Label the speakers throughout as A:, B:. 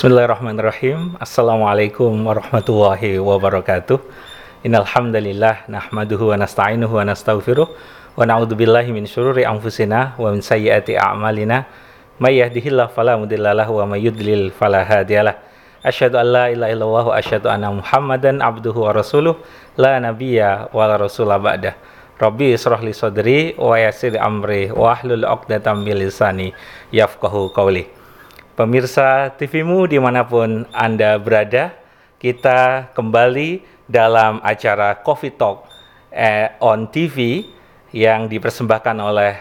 A: Bismillahirrahmanirrahim. Assalamualaikum warahmatullahi wabarakatuh. Innal hamdalillah nahmaduhu wa nasta'inuhu wa nastaghfiruh wa na'udzu billahi min syururi anfusina wa min sayyiati a'malina. May yahdihillahu fala mudhillalah wa may yudlil fala hadiyalah. Asyhadu an la ilaha illallah wa asyhadu anna Muhammadan abduhu wa rasuluh la nabiyya wa la rasula ba'dah. Rabbi israh li sadri wa yassir amri wa ahlul 'uqdatam min lisani yafqahu qawli. Pemirsa TVmu di mana pun Anda berada, kita kembali dalam acara Coffee Talk eh, on TV yang dipersembahkan oleh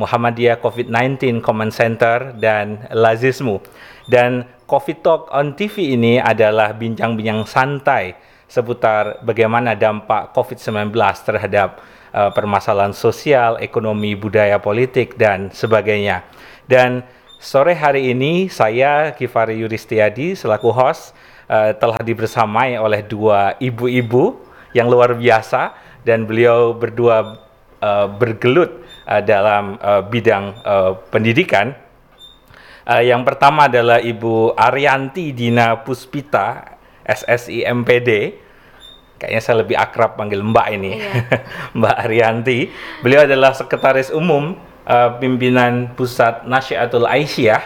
A: Muhammadiyah COVID-19 Command Center dan Lazismu. Dan Coffee Talk on TV ini adalah bincang-bincang santai seputar bagaimana dampak COVID-19 terhadap uh, permasalahan sosial, ekonomi, budaya, politik, dan sebagainya. Dan Sore hari ini saya Kifari Yuristiadi selaku host uh, telah dibersamai oleh dua ibu-ibu yang luar biasa dan beliau berdua uh, bergelut uh, dalam uh, bidang uh, pendidikan. Uh, yang pertama adalah Ibu Arianti Dina Puspita SSI MPD. Kayaknya saya lebih akrab panggil Mbak ini, iya. Mbak Arianti. Beliau adalah Sekretaris Umum uh, pimpinan Pusat Nasyatul Aisyah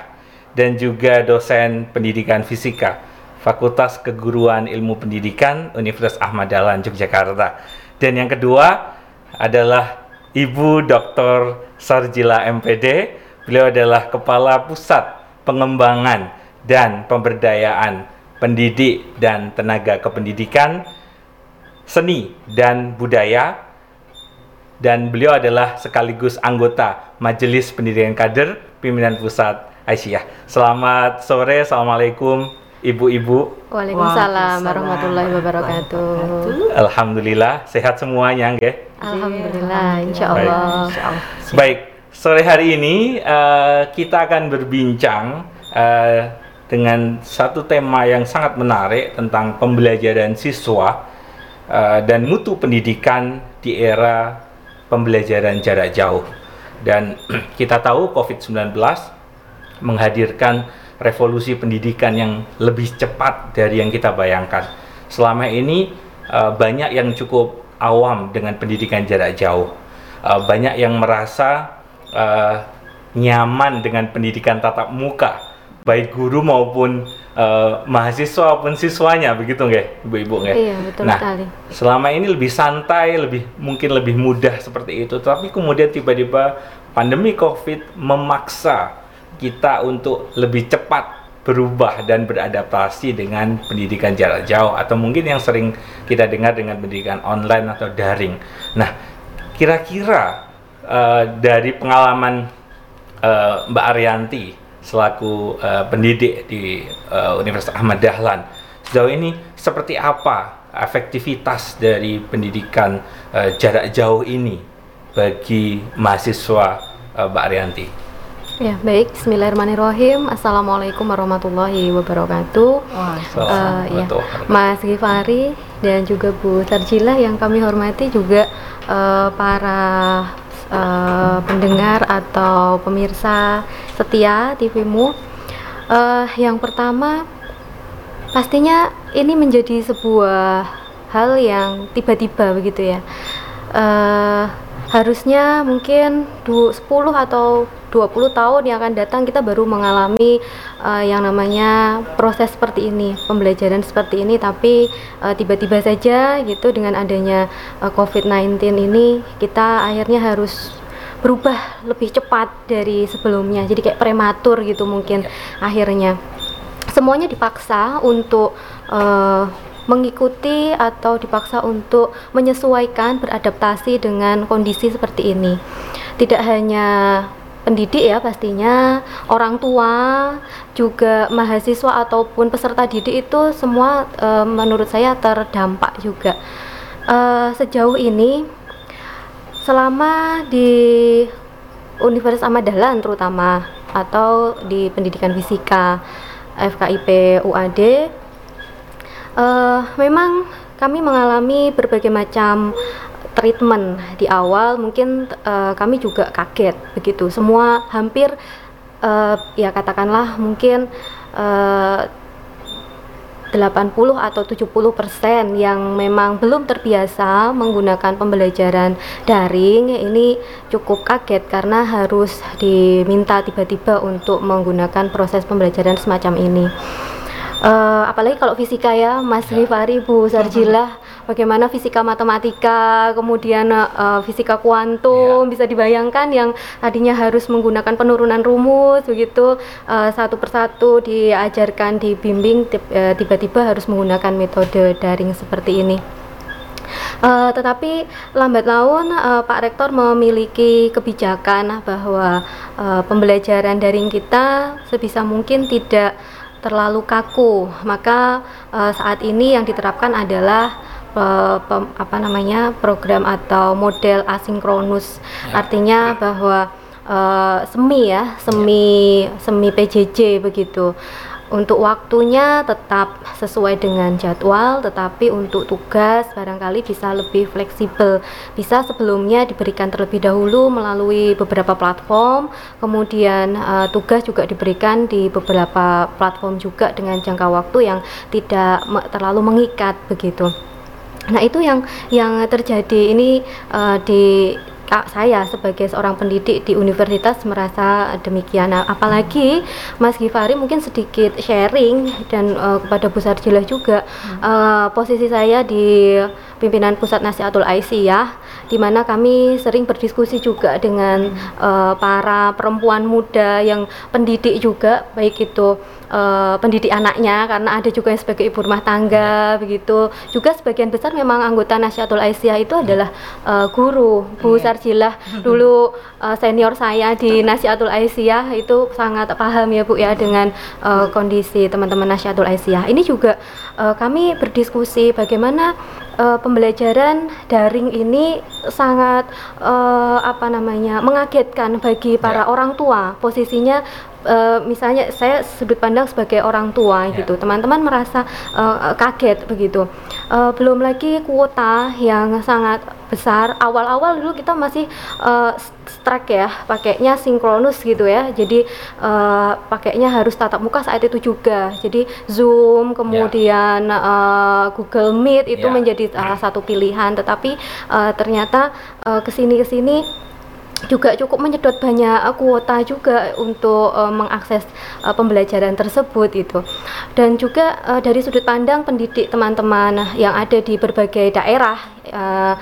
A: dan juga dosen pendidikan fisika Fakultas Keguruan Ilmu Pendidikan Universitas Ahmad Dahlan Yogyakarta. Dan yang kedua adalah Ibu Dr. Sarjila MPD. Beliau adalah Kepala Pusat Pengembangan dan Pemberdayaan Pendidik dan Tenaga Kependidikan Seni dan Budaya dan beliau adalah sekaligus anggota Majelis Pendidikan Kader Pimpinan Pusat Aisyah. Selamat sore, Assalamualaikum Ibu-ibu.
B: Waalaikumsalam warahmatullahi wabarakatuh.
A: Alhamdulillah sehat semuanya, nggih.
B: Alhamdulillah, insya Allah.
A: Baik. Baik, sore hari ini uh, kita akan berbincang uh, dengan satu tema yang sangat menarik tentang pembelajaran siswa uh, dan mutu pendidikan di era pembelajaran jarak jauh. Dan kita tahu COVID-19 menghadirkan revolusi pendidikan yang lebih cepat dari yang kita bayangkan. Selama ini uh, banyak yang cukup awam dengan pendidikan jarak jauh. Uh, banyak yang merasa uh, nyaman dengan pendidikan tatap muka, baik guru maupun uh, mahasiswa pun siswanya begitu nggak ibu-ibu nggak?
B: Iya betul
A: nah,
B: sekali.
A: Selama ini lebih santai, lebih mungkin lebih mudah seperti itu. Tapi kemudian tiba-tiba pandemi COVID memaksa kita untuk lebih cepat berubah dan beradaptasi dengan pendidikan jarak jauh atau mungkin yang sering kita dengar dengan pendidikan online atau daring. Nah, kira-kira uh, dari pengalaman uh, Mbak Arianti selaku uh, pendidik di uh, Universitas Ahmad Dahlan. Sejauh ini seperti apa efektivitas dari pendidikan uh, jarak jauh ini bagi mahasiswa uh, Mbak Arianti?
B: Ya, baik. Bismillahirrahmanirrahim. Assalamualaikum warahmatullahi wabarakatuh. Uh, ya, Mas Gifari dan juga Bu Sarjila yang kami hormati juga uh, para uh, pendengar atau pemirsa setia TVmu. Uh, yang pertama, pastinya ini menjadi sebuah hal yang tiba-tiba begitu ya. Uh, harusnya mungkin 10 atau 20 tahun yang akan datang kita baru mengalami uh, yang namanya proses seperti ini, pembelajaran seperti ini. Tapi tiba tiba-tiba saja gitu dengan adanya uh, COVID-19 ini kita akhirnya harus berubah lebih cepat dari sebelumnya. Jadi kayak prematur gitu mungkin akhirnya. Semuanya dipaksa untuk uh, mengikuti atau dipaksa untuk menyesuaikan beradaptasi dengan kondisi seperti ini. Tidak hanya pendidik ya pastinya orang tua juga mahasiswa ataupun peserta didik itu semua e, menurut saya terdampak juga. E, sejauh ini selama di Universitas Ahmad Dahlan terutama atau di pendidikan fisika FKIP UAD uh, memang kami mengalami berbagai macam treatment di awal mungkin uh, kami juga kaget begitu semua hampir uh, ya katakanlah mungkin uh, 80 atau 70 persen yang memang belum terbiasa menggunakan pembelajaran daring ini cukup kaget karena harus diminta tiba-tiba untuk menggunakan proses pembelajaran semacam ini. Uh, apalagi kalau fisika ya, Mas ya. Rifari, Bu Sarjila, bagaimana fisika matematika, kemudian uh, fisika kuantum, ya. bisa dibayangkan yang tadinya harus menggunakan penurunan rumus, begitu uh, satu persatu diajarkan, dibimbing, tiba-tiba harus menggunakan metode daring seperti ini. Uh, tetapi lambat laun uh, Pak Rektor memiliki kebijakan bahwa uh, pembelajaran daring kita sebisa mungkin tidak terlalu kaku maka uh, saat ini yang diterapkan adalah uh, pem, apa namanya program atau model asinkronus ya. artinya bahwa uh, semi ya semi ya. semi PJJ begitu untuk waktunya tetap sesuai dengan jadwal, tetapi untuk tugas barangkali bisa lebih fleksibel. Bisa sebelumnya diberikan terlebih dahulu melalui beberapa platform, kemudian uh, tugas juga diberikan di beberapa platform juga dengan jangka waktu yang tidak terlalu mengikat begitu. Nah itu yang yang terjadi ini uh, di saya sebagai seorang pendidik di universitas merasa demikian. Nah, apalagi Mas Gifari mungkin sedikit sharing dan uh, kepada Bu Sarjilah juga hmm. uh, posisi saya di pimpinan Pusat Nasihatul Aisyah di mana kami sering berdiskusi juga dengan uh, para perempuan muda yang pendidik juga baik itu uh, pendidik anaknya karena ada juga yang sebagai ibu rumah tangga begitu. Juga sebagian besar memang anggota Nasihatul Aisyah itu adalah uh, guru Bu. Sarjilah. Dulu uh, senior saya di Nasihatul Aisyah itu sangat paham ya Bu ya dengan uh, kondisi teman-teman Nasihatul Aisyah ini juga uh, kami berdiskusi bagaimana uh, pembelajaran daring ini sangat uh, apa namanya mengagetkan bagi para yeah. orang tua. Posisinya uh, misalnya saya sudut pandang sebagai orang tua yeah. gitu teman-teman merasa uh, kaget begitu uh, belum lagi kuota yang sangat besar awal-awal dulu kita masih uh, strike ya pakainya sinkronus gitu ya jadi uh, pakainya harus tatap muka saat itu juga jadi zoom kemudian yeah. uh, Google Meet itu yeah. menjadi salah satu pilihan tetapi uh, ternyata uh, ke sini ke sini juga cukup menyedot banyak uh, kuota juga untuk uh, mengakses uh, pembelajaran tersebut itu dan juga uh, dari sudut pandang pendidik teman-teman yang ada di berbagai daerah uh,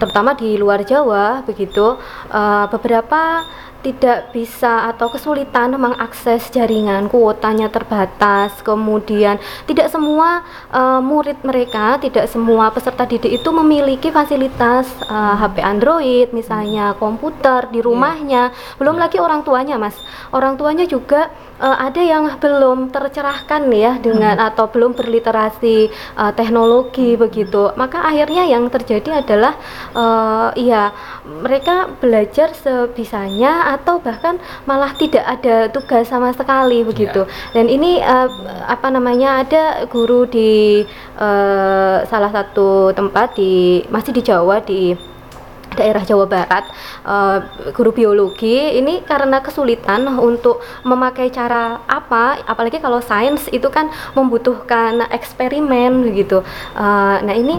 B: terutama di luar Jawa begitu uh, beberapa tidak bisa atau kesulitan mengakses jaringan kuotanya terbatas kemudian tidak semua uh, murid mereka tidak semua peserta didik itu memiliki fasilitas uh, HP Android misalnya komputer di iya. rumahnya belum yeah. lagi orang tuanya mas orang tuanya juga uh, ada yang belum tercerahkan ya dengan hmm. atau belum berliterasi uh, teknologi begitu maka akhirnya yang terjadi adalah uh, ya mereka belajar sebisanya atau bahkan malah tidak ada tugas sama sekali begitu yeah. dan ini uh, apa namanya ada guru di uh, salah satu tempat di masih di Jawa di daerah Jawa Barat uh, guru biologi ini karena kesulitan untuk memakai cara apa apalagi kalau sains itu kan membutuhkan eksperimen begitu uh, nah ini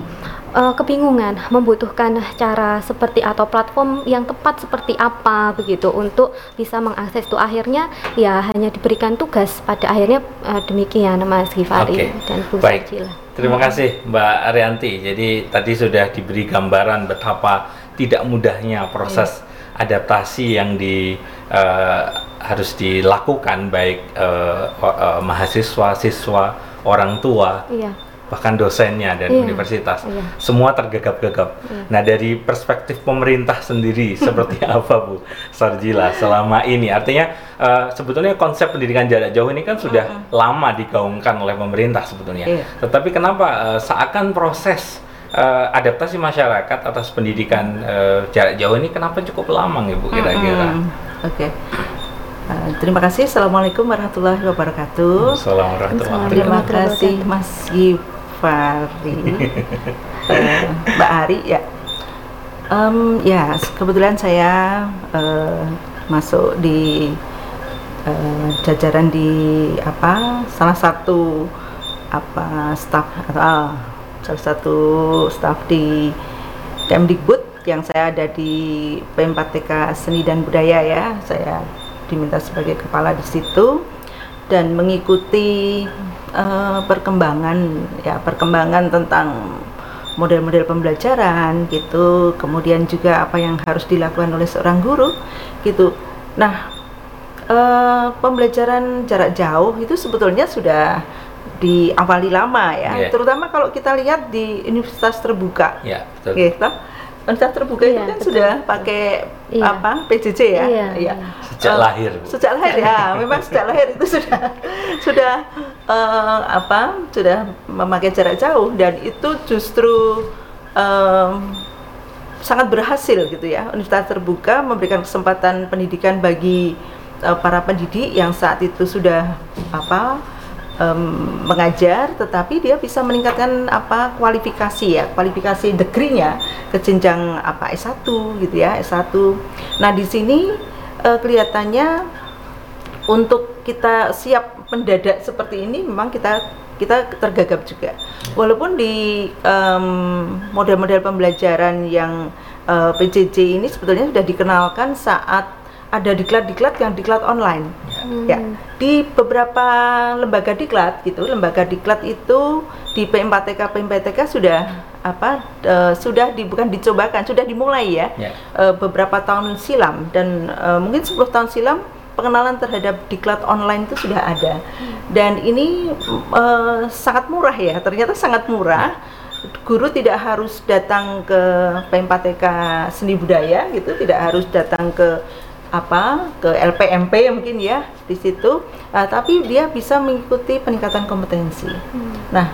B: uh, kebingungan membutuhkan cara seperti atau platform yang tepat seperti apa begitu untuk bisa mengakses itu akhirnya ya hanya diberikan tugas pada akhirnya uh, demikian Mas Gifari okay. dan Bu
A: Baik. Terima kasih Mbak Arianti. Jadi tadi sudah diberi gambaran betapa tidak mudahnya proses yeah. adaptasi yang di uh, harus dilakukan baik uh, uh, mahasiswa, siswa, orang tua. Yeah bahkan dosennya dan iya, universitas iya. semua tergagap-gagap. Iya. Nah dari perspektif pemerintah sendiri seperti apa Bu Sarjila selama ini? Artinya uh, sebetulnya konsep pendidikan jarak jauh ini kan sudah uh -huh. lama digaungkan oleh pemerintah sebetulnya. Iya. Tetapi kenapa uh, seakan proses uh, adaptasi masyarakat atas pendidikan uh, jarak jauh ini kenapa cukup lama nih Bu kira-kira?
C: Oke. Okay. Uh, terima kasih. Assalamualaikum warahmatullahi wabarakatuh.
A: Assalamualaikum warahmatullahi wabarakatuh.
C: Terima kasih Mas Gib Fahri uh, Mbak Ari ya um, ya kebetulan saya uh, masuk di uh, jajaran di apa salah satu apa staf atau ah, salah satu staf di Kemdikbud yang saya ada di P4TK Seni dan Budaya ya. Saya diminta sebagai kepala di situ dan mengikuti uh, perkembangan ya perkembangan tentang model-model pembelajaran gitu. Kemudian juga apa yang harus dilakukan oleh seorang guru gitu. Nah uh, pembelajaran jarak jauh itu sebetulnya sudah diawali lama ya yeah. terutama kalau kita lihat di universitas terbuka
A: yeah, betul.
C: gitu Universitas terbuka iya, itu kan betul. sudah pakai iya. apa PJJ ya?
B: Iya. iya.
A: Sejak uh, lahir.
C: Sejak lahir ya, memang sejak lahir itu sudah sudah uh, apa? Sudah memakai jarak jauh dan itu justru um, sangat berhasil gitu ya. Universitas terbuka memberikan kesempatan pendidikan bagi uh, para pendidik yang saat itu sudah apa? Um, mengajar tetapi dia bisa meningkatkan apa kualifikasi ya kualifikasi degree-nya ke jenjang apa S1 gitu ya S1 nah di sini uh, kelihatannya untuk kita siap mendadak seperti ini memang kita kita tergagap juga. Walaupun di model-model um, pembelajaran yang uh, PJJ ini sebetulnya sudah dikenalkan saat ada diklat-diklat yang diklat online. Hmm. Ya, di beberapa lembaga diklat gitu, lembaga diklat itu di P4TK P4TK sudah apa uh, sudah di, bukan dicobakan, sudah dimulai ya. Yeah. Uh, beberapa tahun silam dan uh, mungkin 10 tahun silam pengenalan terhadap diklat online itu sudah ada. Dan ini uh, sangat murah ya, ternyata sangat murah. Guru tidak harus datang ke P4TK Seni Budaya gitu, tidak harus datang ke apa ke LPMP mungkin ya di situ uh, tapi dia bisa mengikuti peningkatan kompetensi hmm. nah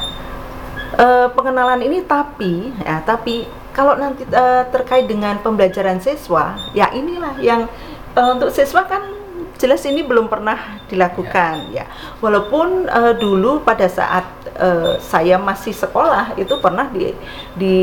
C: uh, pengenalan ini tapi ya tapi kalau nanti uh, terkait dengan pembelajaran siswa ya inilah yang uh, untuk siswa kan jelas ini belum pernah dilakukan ya, ya. walaupun uh, dulu pada saat uh, saya masih sekolah itu pernah di di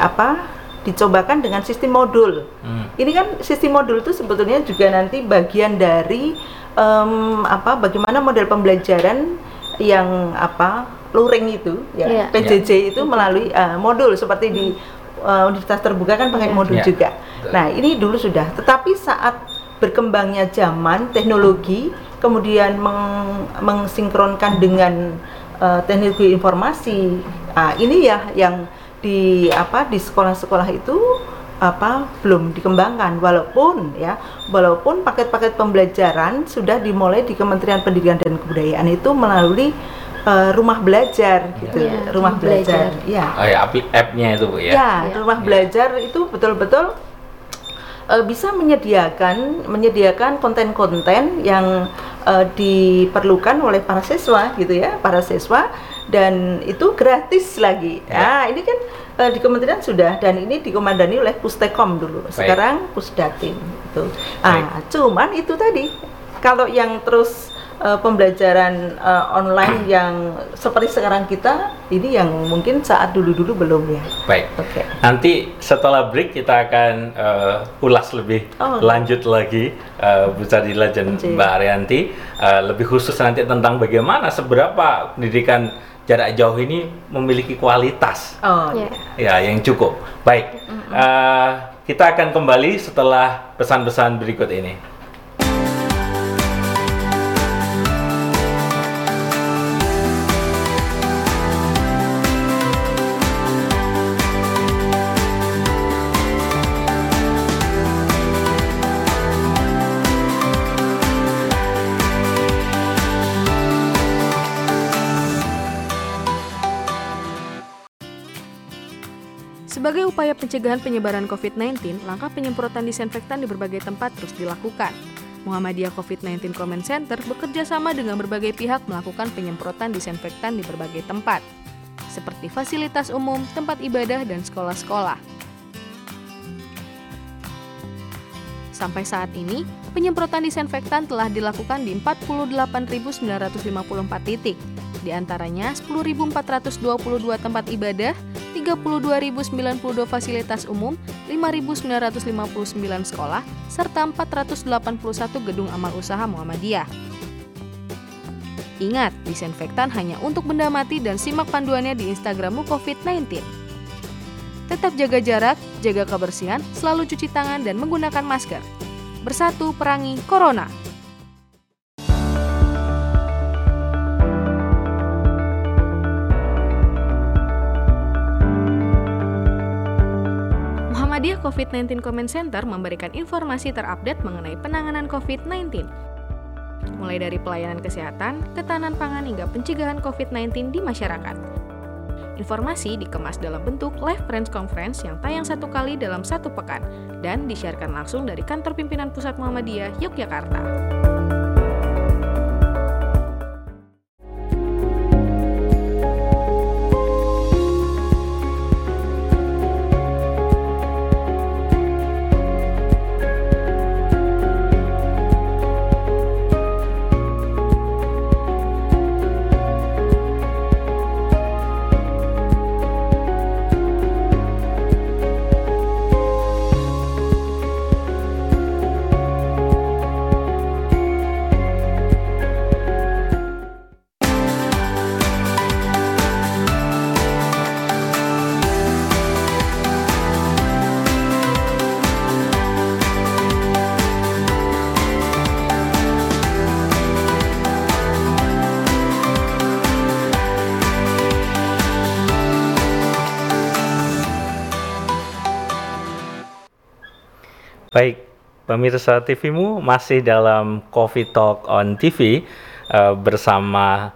C: apa dicobakan dengan sistem modul. Hmm. Ini kan sistem modul itu sebetulnya juga nanti bagian dari um, apa bagaimana model pembelajaran yang apa luring itu ya yeah. PJJ yeah. itu melalui uh, modul seperti di uh, universitas terbuka kan pakai yeah. modul yeah. juga. Nah, ini dulu sudah. Tetapi saat berkembangnya zaman teknologi kemudian meng mengsinkronkan dengan uh, teknologi informasi. Nah, ini ya yang di apa di sekolah-sekolah itu apa belum dikembangkan walaupun ya walaupun paket-paket pembelajaran sudah dimulai di Kementerian Pendidikan dan Kebudayaan itu melalui uh, rumah belajar gitu ya, rumah belajar, belajar.
A: ya oh ya app-nya itu bu ya
C: ya, ya. rumah ya. belajar itu betul-betul uh, bisa menyediakan menyediakan konten-konten yang uh, diperlukan oleh para siswa gitu ya para siswa dan itu gratis lagi. Ya. Nah, ini kan uh, di kementerian sudah dan ini dikomandani oleh Pustekom dulu. Baik. Sekarang Pusdatin itu. Ah, cuman itu tadi kalau yang terus uh, pembelajaran uh, online yang seperti sekarang kita ini yang mungkin saat dulu-dulu belum ya.
A: Baik. Oke. Okay. Nanti setelah break kita akan uh, ulas lebih oh. lanjut lagi uh, Bu Sadila dan Mbak Arianti uh, lebih khusus nanti tentang bagaimana seberapa pendidikan jarak jauh ini memiliki kualitas oh, yeah. ya yang cukup. Baik, mm -hmm. uh, kita akan kembali setelah pesan-pesan berikut ini.
D: Upaya pencegahan penyebaran COVID-19, langkah penyemprotan disinfektan di berbagai tempat terus dilakukan. Muhammadiyah COVID-19 Comment Center bekerja sama dengan berbagai pihak melakukan penyemprotan disinfektan di berbagai tempat, seperti fasilitas umum, tempat ibadah, dan sekolah-sekolah. Sampai saat ini, penyemprotan disinfektan telah dilakukan di 48.954 titik, di antaranya 10.422 tempat ibadah, 32.092 fasilitas umum, 5.959 sekolah, serta 481 gedung amal usaha Muhammadiyah. Ingat, disinfektan hanya untuk benda mati dan simak panduannya di Instagrammu COVID-19. Tetap jaga jarak, jaga kebersihan, selalu cuci tangan dan menggunakan masker. Bersatu perangi Corona. COVID-19 Comment Center memberikan informasi terupdate mengenai penanganan COVID-19 mulai dari pelayanan kesehatan, ketahanan pangan hingga pencegahan COVID-19 di masyarakat. Informasi dikemas dalam bentuk live press conference yang tayang satu kali dalam satu pekan dan disiarkan langsung dari kantor pimpinan Pusat Muhammadiyah Yogyakarta.
A: Pemirsa TVmu masih dalam Coffee Talk on TV uh, eh, bersama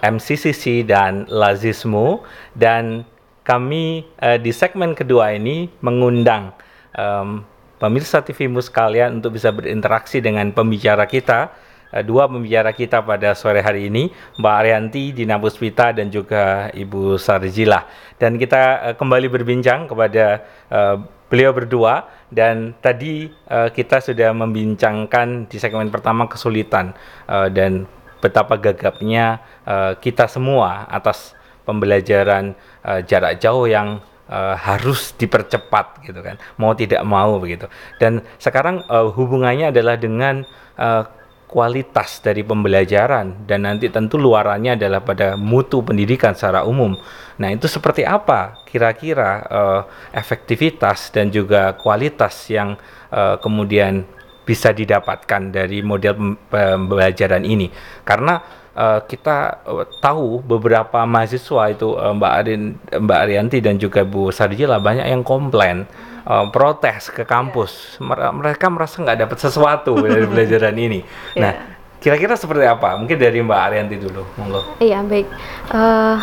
A: MCCC dan Lazismu. Dan kami uh, di segmen kedua ini mengundang um, pemirsa TVmu sekalian untuk bisa berinteraksi dengan pembicara kita. Uh, dua pembicara kita pada sore hari ini Mbak Arianti Dina Puspita dan juga Ibu Sarjila. Dan kita uh, kembali berbincang kepada uh, beliau berdua dan tadi uh, kita sudah membincangkan di segmen pertama kesulitan uh, dan betapa gagapnya uh, kita semua atas pembelajaran uh, jarak jauh yang uh, harus dipercepat gitu kan. Mau tidak mau begitu. Dan sekarang uh, hubungannya adalah dengan uh, kualitas dari pembelajaran dan nanti tentu luarannya adalah pada mutu pendidikan secara umum. Nah, itu seperti apa kira-kira uh, efektivitas dan juga kualitas yang uh, kemudian bisa didapatkan dari model pembelajaran ini? Karena uh, kita tahu beberapa mahasiswa itu uh, Mbak Arin, Mbak Arianti dan juga Bu Sarjila banyak yang komplain uh, protes ke kampus. Yeah. Mereka merasa nggak dapat sesuatu dari pelajaran ini. Yeah. Nah, kira-kira seperti apa? Mungkin dari Mbak Arianti dulu, monggo.
B: Iya, baik. Uh,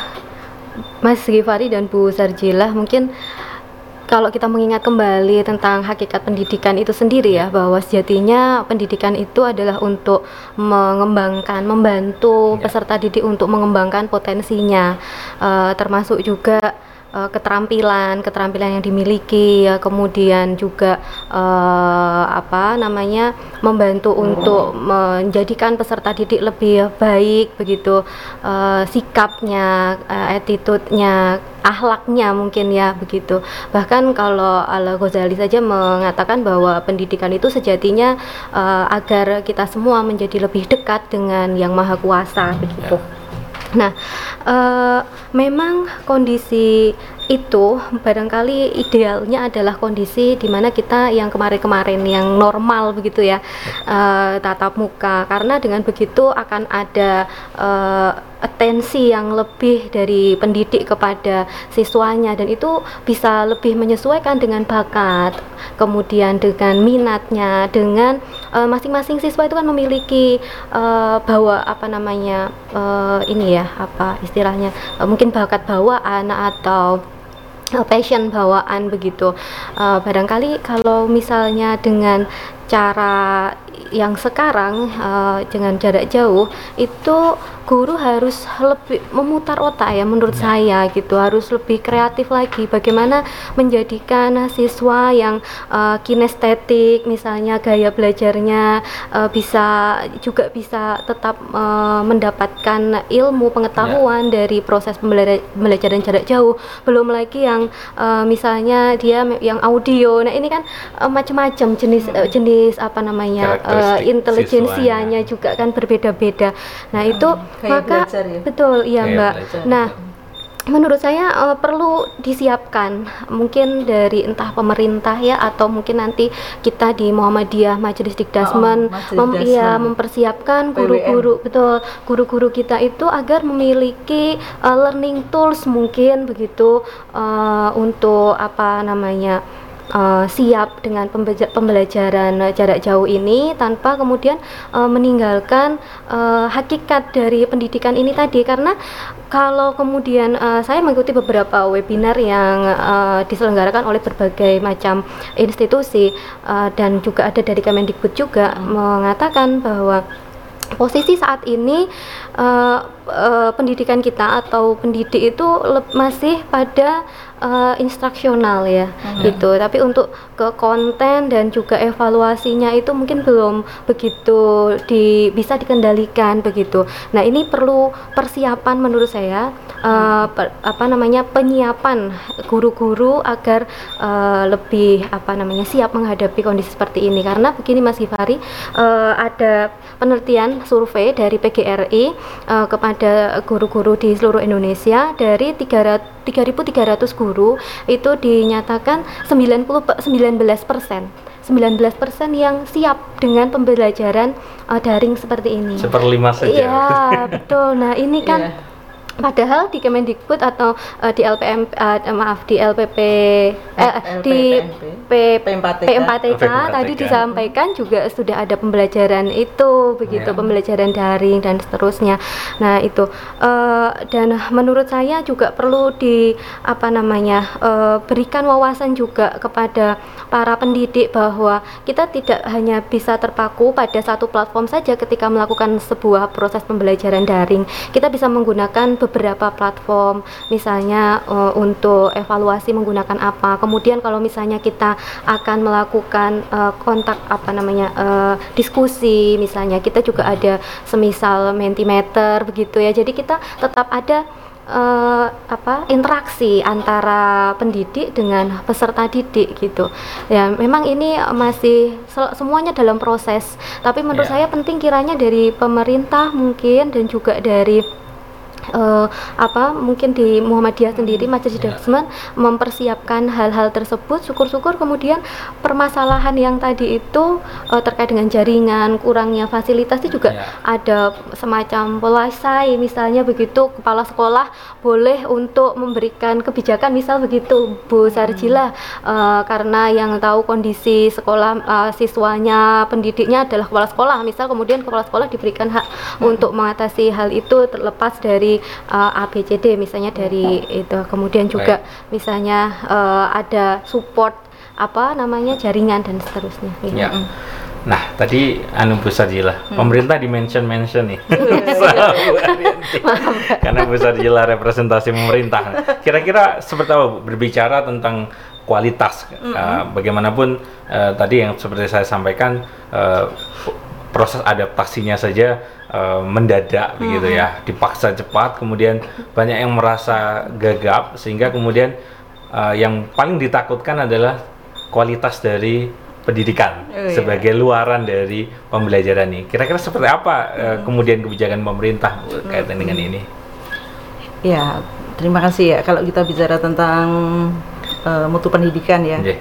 B: Mas Gifari dan Bu Sarjila mungkin kalau kita mengingat kembali tentang hakikat pendidikan itu sendiri ya bahwa sejatinya pendidikan itu adalah untuk mengembangkan membantu ya. peserta didik untuk mengembangkan potensinya uh, termasuk juga uh, keterampilan keterampilan yang dimiliki ya kemudian juga uh, apa namanya membantu untuk menjadikan peserta didik lebih baik begitu. Uh, sikapnya uh, attitude-nya ahlaknya mungkin ya begitu. Bahkan kalau Al Ghazali saja mengatakan bahwa pendidikan itu sejatinya uh, agar kita semua menjadi lebih dekat dengan yang maha kuasa begitu. Ya. Nah, uh, memang kondisi itu barangkali idealnya adalah kondisi di mana kita yang kemarin-kemarin yang normal begitu ya uh, tatap muka. Karena dengan begitu akan ada uh, atensi yang lebih dari pendidik kepada siswanya dan itu bisa lebih menyesuaikan dengan bakat kemudian dengan minatnya dengan eh, masing-masing uh, siswa itu kan memiliki uh, bawa apa namanya uh, ini ya apa istilahnya uh, mungkin bakat bawaan atau passion bawaan begitu. Uh, barangkali kalau misalnya dengan cara yang sekarang uh, dengan jarak jauh itu guru harus lebih memutar otak ya menurut ya. saya gitu harus lebih kreatif lagi bagaimana menjadikan siswa yang uh, kinestetik misalnya gaya belajarnya uh, bisa juga bisa tetap uh, mendapatkan ilmu pengetahuan ya. dari proses pembelajaran jarak jauh belum lagi yang uh, misalnya dia yang audio nah ini kan uh, macam-macam jenis uh, jenis apa namanya uh, intelijensianya juga kan berbeda-beda. Nah, itu
C: Kayak
B: maka
C: belajar ya?
B: betul iya,
A: Kayak
B: Mbak.
A: belajar,
B: Nah, menurut saya uh, perlu disiapkan mungkin dari entah pemerintah ya atau mungkin nanti kita di Muhammadiyah Majelis Dikdasmen
C: Oh, Majelis
B: mem- iya,
C: Dasmen.
B: mempersiapkan guru-guru betul guru-guru kita itu agar memiliki uh, learning tools mungkin begitu uh, untuk apa namanya uh, siap dengan pembelajaran uh, jarak jauh ini tanpa kemudian uh, meninggalkan uh, hakikat dari pendidikan ini tadi. Karena kalau kemudian uh, saya mengikuti beberapa webinar yang uh, diselenggarakan oleh berbagai macam institusi uh, dan juga ada dari Kemendikbud juga mengatakan bahwa posisi saat ini uh, uh, pendidikan kita atau pendidik itu masih pada uh, instruksional ya gitu. Tapi untuk ke konten dan juga evaluasinya itu mungkin belum begitu di bisa dikendalikan begitu. Nah ini perlu persiapan menurut saya uh, per- apa namanya penyiapan guru-guru agar uh, lebih apa namanya siap menghadapi kondisi seperti ini. Karena begini Mas Gifari uh, ada penelitian survei dari PGRI uh, kepada guru-guru di seluruh Indonesia dari 300 3.300 guru itu dinyatakan 90 pe- 19 persen 19 persen yang siap dengan pembelajaran uh, daring seperti ini.
A: Seperlima saja.
B: Iya betul. Nah ini kan
C: Iya.
B: Padahal di Kemendikbud atau uh, di LPM uh, maaf di LPP eh, di. P,
C: P4TK.
B: P4TK tadi
A: P4TK.
B: disampaikan juga sudah ada pembelajaran itu begitu
A: Ya.
B: pembelajaran daring dan seterusnya. Nah itu eh, dan menurut saya juga perlu di apa namanya eh, berikan wawasan juga kepada para pendidik bahwa kita tidak hanya bisa terpaku pada satu platform saja ketika melakukan sebuah proses pembelajaran daring. Kita bisa menggunakan beberapa platform, misalnya eh, untuk evaluasi menggunakan apa. Kemudian kalau misalnya kita akan melakukan eh, kontak apa namanya eh, diskusi, misalnya kita juga ada semisal mentimeter begitu ya. Jadi kita tetap ada eh, apa interaksi antara pendidik dengan peserta didik gitu ya memang ini masih semuanya dalam proses tapi menurut
A: Ya.
B: saya penting kiranya dari pemerintah mungkin dan juga dari eh, apa mungkin di Muhammadiyah sendiri Majelis
A: Ya.
B: Dasmen mempersiapkan hal-hal tersebut. Syukur-syukur kemudian permasalahan yang tadi itu eh, terkait dengan jaringan kurangnya fasilitas itu juga
A: Ya.
B: ada semacam polisai misalnya begitu kepala sekolah boleh untuk memberikan kebijakan misal begitu Bu Sarjila. Eh, karena yang tahu kondisi sekolah eh, siswanya pendidiknya adalah kepala sekolah. Misal kemudian kepala sekolah diberikan hak untuk mengatasi hal itu terlepas dari eh, ABCD misalnya dari itu kemudian juga misalnya eh, ada support apa namanya jaringan dan seterusnya gitu.
A: Ya. Nah, tadi anu Bu Sarjila, pemerintah di mention mention nih. Karena Bu Sarjila representasi pemerintah. Kira-kira seperti apa berbicara tentang kualitas. Uh, bagaimanapun uh, tadi yang seperti saya sampaikan uh, proses adaptasinya saja uh, mendadak begitu ya, dipaksa cepat, kemudian banyak yang merasa gagap sehingga kemudian uh, yang paling ditakutkan adalah kualitas dari pendidikan
C: Oh, iya.
A: sebagai luaran dari pembelajaran ini. Kira-kira seperti apa uh, kemudian kebijakan pemerintah kaitan dengan ini?
C: Ya, terima kasih ya. Kalau kita bicara tentang eh, mutu pendidikan ya,
A: Nggih,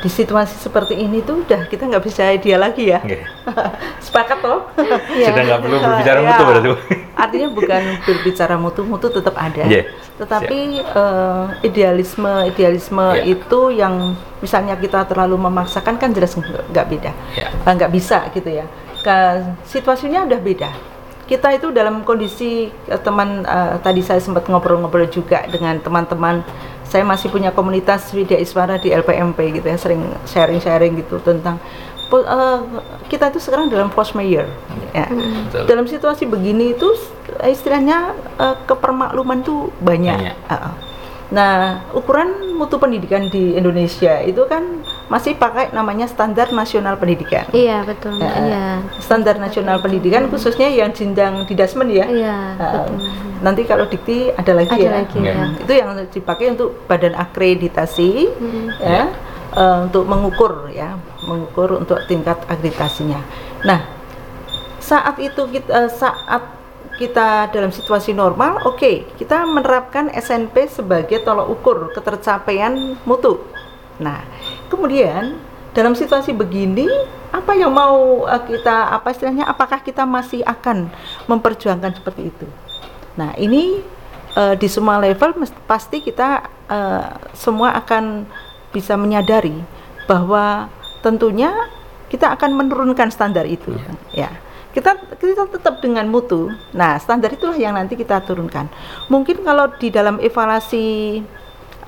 C: di situasi seperti ini tuh udah kita nggak bisa dia lagi ya.
A: nggih.
C: Sepakat toh?
A: Sudah nggak perlu berbicara mutu berarti. Bu.
C: Artinya bukan berbicara mutu, mutu tetap ada.
A: Iya,
C: Tetapi eh, idealisme, idealisme
A: Iya.
C: itu yang misalnya kita terlalu memaksakan kan jelas nggak beda,
A: Ya.
C: Eh, nggak bisa gitu ya. Ka- situasinya udah beda. Kita itu dalam kondisi eh, teman eh, tadi saya sempat ngobrol-ngobrol juga dengan teman-teman. Saya masih punya komunitas Widya Iswara di LPMP gitu ya, sering sharing-sharing gitu tentang eh, kita itu sekarang dalam post mayor. Ya
A: Betul.
C: dalam situasi begini itu istilahnya eh, kepermakluman tuh banyak.
A: Banyak.
C: Ah, ah. Nah, ukuran mutu pendidikan di Indonesia itu kan masih pakai namanya standar nasional pendidikan.
B: Iya betul.
C: Ya.
B: iya
C: Standar nasional pendidikan khususnya yang jenjang di Dasmen ya.
B: iya
C: Ah,
B: betul
C: nanti kalau dikti ada lagi
B: ada
C: ya.
B: lagi
A: Iya.
B: ya
C: Itu yang dipakai untuk badan akreditasi
B: Hmm.
C: ya eh, untuk mengukur ya mengukur untuk tingkat akreditasinya. Nah, saat itu kita saat kita dalam situasi normal, oke, okay, kita menerapkan SNP sebagai tolok ukur ketercapaian mutu. Nah, kemudian dalam situasi begini, apa yang mau uh, kita apa istilahnya? Apakah kita masih akan memperjuangkan seperti itu? Nah, ini uh, di semua level pasti kita uh, semua akan bisa menyadari bahwa tentunya kita akan menurunkan standar itu, ya. ya kita kita tetap dengan mutu. Nah, standar itulah yang nanti kita turunkan. Mungkin kalau di dalam evaluasi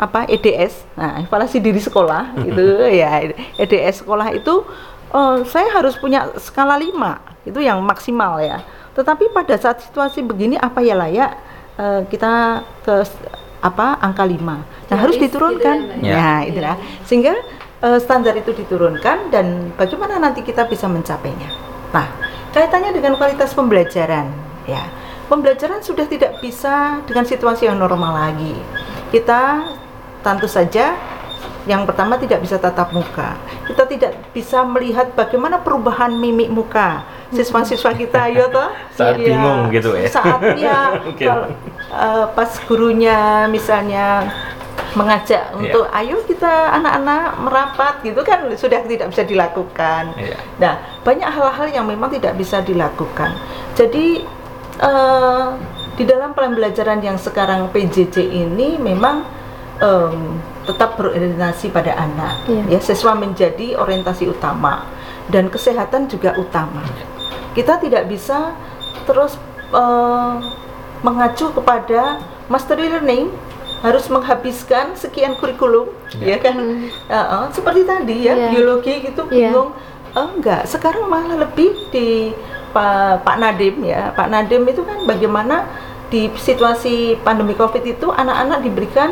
C: apa EDS, nah evaluasi diri sekolah itu ya EDS sekolah itu uh, saya harus punya skala 5 itu yang maksimal ya. Tetapi pada saat situasi begini apa ya layak uh, kita ke apa angka 5. Nah, ya, harus diturunkan. Gitu ya, nah, itulah. Sehingga uh, standar itu diturunkan dan bagaimana nanti kita bisa mencapainya. Nah, kaitannya dengan kualitas pembelajaran ya pembelajaran sudah tidak bisa dengan situasi yang normal lagi kita tentu saja yang pertama tidak bisa tatap muka kita tidak bisa melihat bagaimana perubahan mimik muka siswa-siswa kita ya toh
A: saat ya, bingung gitu ya
C: saatnya kalau, uh, pas gurunya misalnya mengajak yeah. untuk ayo kita anak-anak merapat gitu kan sudah tidak bisa dilakukan. Yeah. Nah banyak hal-hal yang memang tidak bisa dilakukan. Jadi uh, di dalam pembelajaran yang sekarang PJJ ini memang um, tetap berorientasi pada anak. Yeah. Ya siswa menjadi orientasi utama dan kesehatan juga utama. Kita tidak bisa terus uh, mengacu kepada mastery learning harus menghabiskan sekian kurikulum ya, ya kan uh, uh, seperti tadi ya yeah. biologi gitu bingung yeah. uh, enggak sekarang malah lebih di Pak Pak Nadim ya Pak Nadim itu kan bagaimana di situasi pandemi covid itu anak-anak diberikan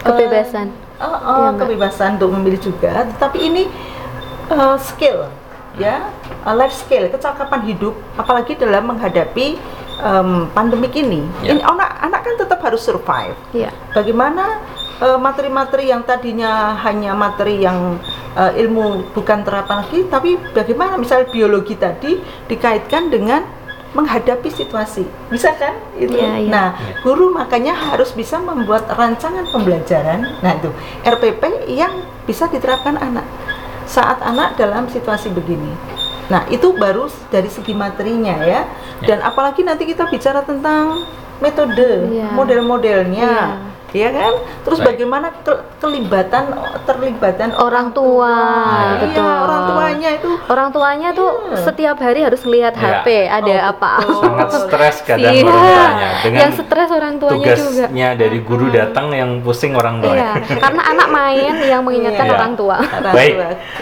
B: kebebasan
C: uh, uh, uh, ya, kebebasan untuk memilih juga tetapi ini uh, skill ya uh, life skill kecakapan hidup apalagi dalam menghadapi um, pandemik ini, yeah. ini anak anak kan tetap harus survive. Yeah. Bagaimana uh, materi-materi uh, yang tadinya hanya materi yang uh, ilmu bukan terapan lagi, tapi bagaimana misalnya biologi tadi dikaitkan dengan menghadapi situasi, bisa kan? Itu. Yeah, yeah. Nah, guru makanya harus bisa membuat rancangan pembelajaran. Nah itu RPP yang bisa diterapkan anak saat anak dalam situasi begini. Nah, itu baru dari segi materinya ya. ya. Dan apalagi nanti kita bicara tentang metode, ya. model-modelnya. Ya ya kan? Terus Baik. bagaimana ke kelibatan terlibatan
B: orang tua,
C: nah, betul. Iya, orang tuanya itu
B: orang tuanya iya. tuh setiap hari harus lihat ya. HP, ada oh, apa?
A: Sangat stres kadang iya. orang tuanya.
B: Dengan yang stres orang tuanya
A: tugasnya juga. dari guru hmm. datang yang pusing orang tua. Iya,
B: karena anak main yang mengingatkan iya. orang tua.
A: Baik.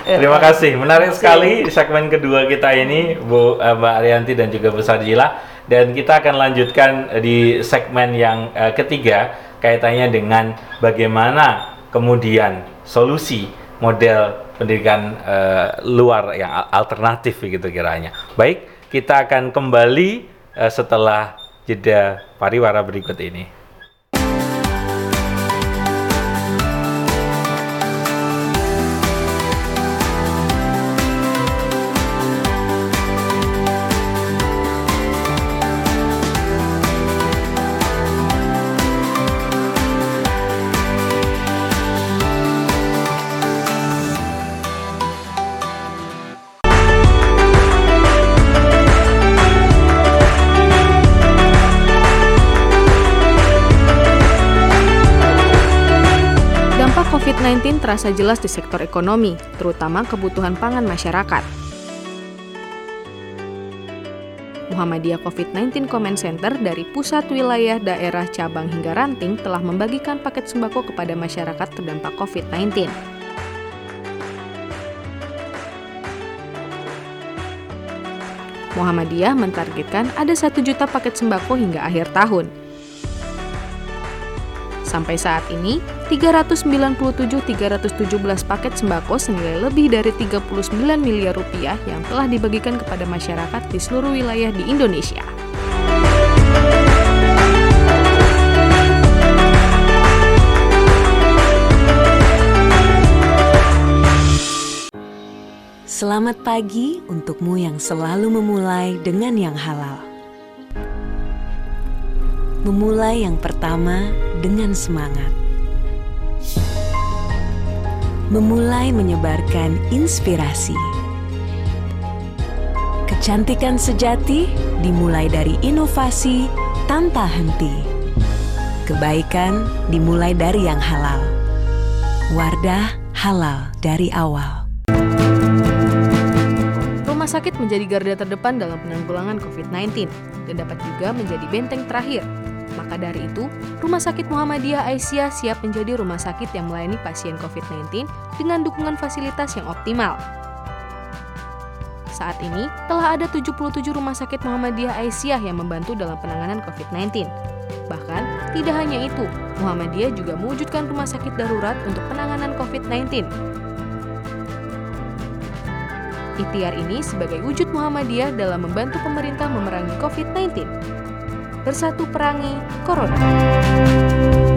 A: Terima kasih. Menarik sekali di segmen kedua kita ini Bu uh, Mbak Arianti dan juga Bu Sarjila dan kita akan lanjutkan di segmen yang uh, ketiga kaitannya dengan bagaimana kemudian solusi model pendidikan uh, luar yang alternatif begitu kiranya. Baik, kita akan kembali uh, setelah jeda pariwara berikut ini.
D: Terasa jelas di sektor ekonomi, terutama kebutuhan pangan masyarakat. Muhammadiyah COVID-19 Comment Center dari pusat wilayah daerah cabang hingga ranting telah membagikan paket sembako kepada masyarakat terdampak COVID-19. Muhammadiyah mentargetkan ada satu juta paket sembako hingga akhir tahun. Sampai saat ini, 397-317 paket sembako senilai lebih dari 39 miliar rupiah yang telah dibagikan kepada masyarakat di seluruh wilayah di Indonesia.
E: Selamat pagi untukmu yang selalu memulai dengan yang halal. Memulai yang pertama dengan semangat. Memulai menyebarkan inspirasi. Kecantikan sejati dimulai dari inovasi tanpa henti. Kebaikan dimulai dari yang halal. Wardah halal dari awal.
D: Rumah sakit menjadi garda terdepan dalam penanggulangan COVID-19 dan dapat juga menjadi benteng terakhir. Maka dari itu, Rumah Sakit Muhammadiyah Aisyah siap menjadi rumah sakit yang melayani pasien COVID-19 dengan dukungan fasilitas yang optimal. Saat ini, telah ada 77 rumah sakit Muhammadiyah Aisyah yang membantu dalam penanganan COVID-19. Bahkan, tidak hanya itu, Muhammadiyah juga mewujudkan rumah sakit darurat untuk penanganan COVID-19 Ikhtiar ini sebagai wujud Muhammadiyah dalam membantu pemerintah memerangi COVID-19. Bersatu perangi Corona.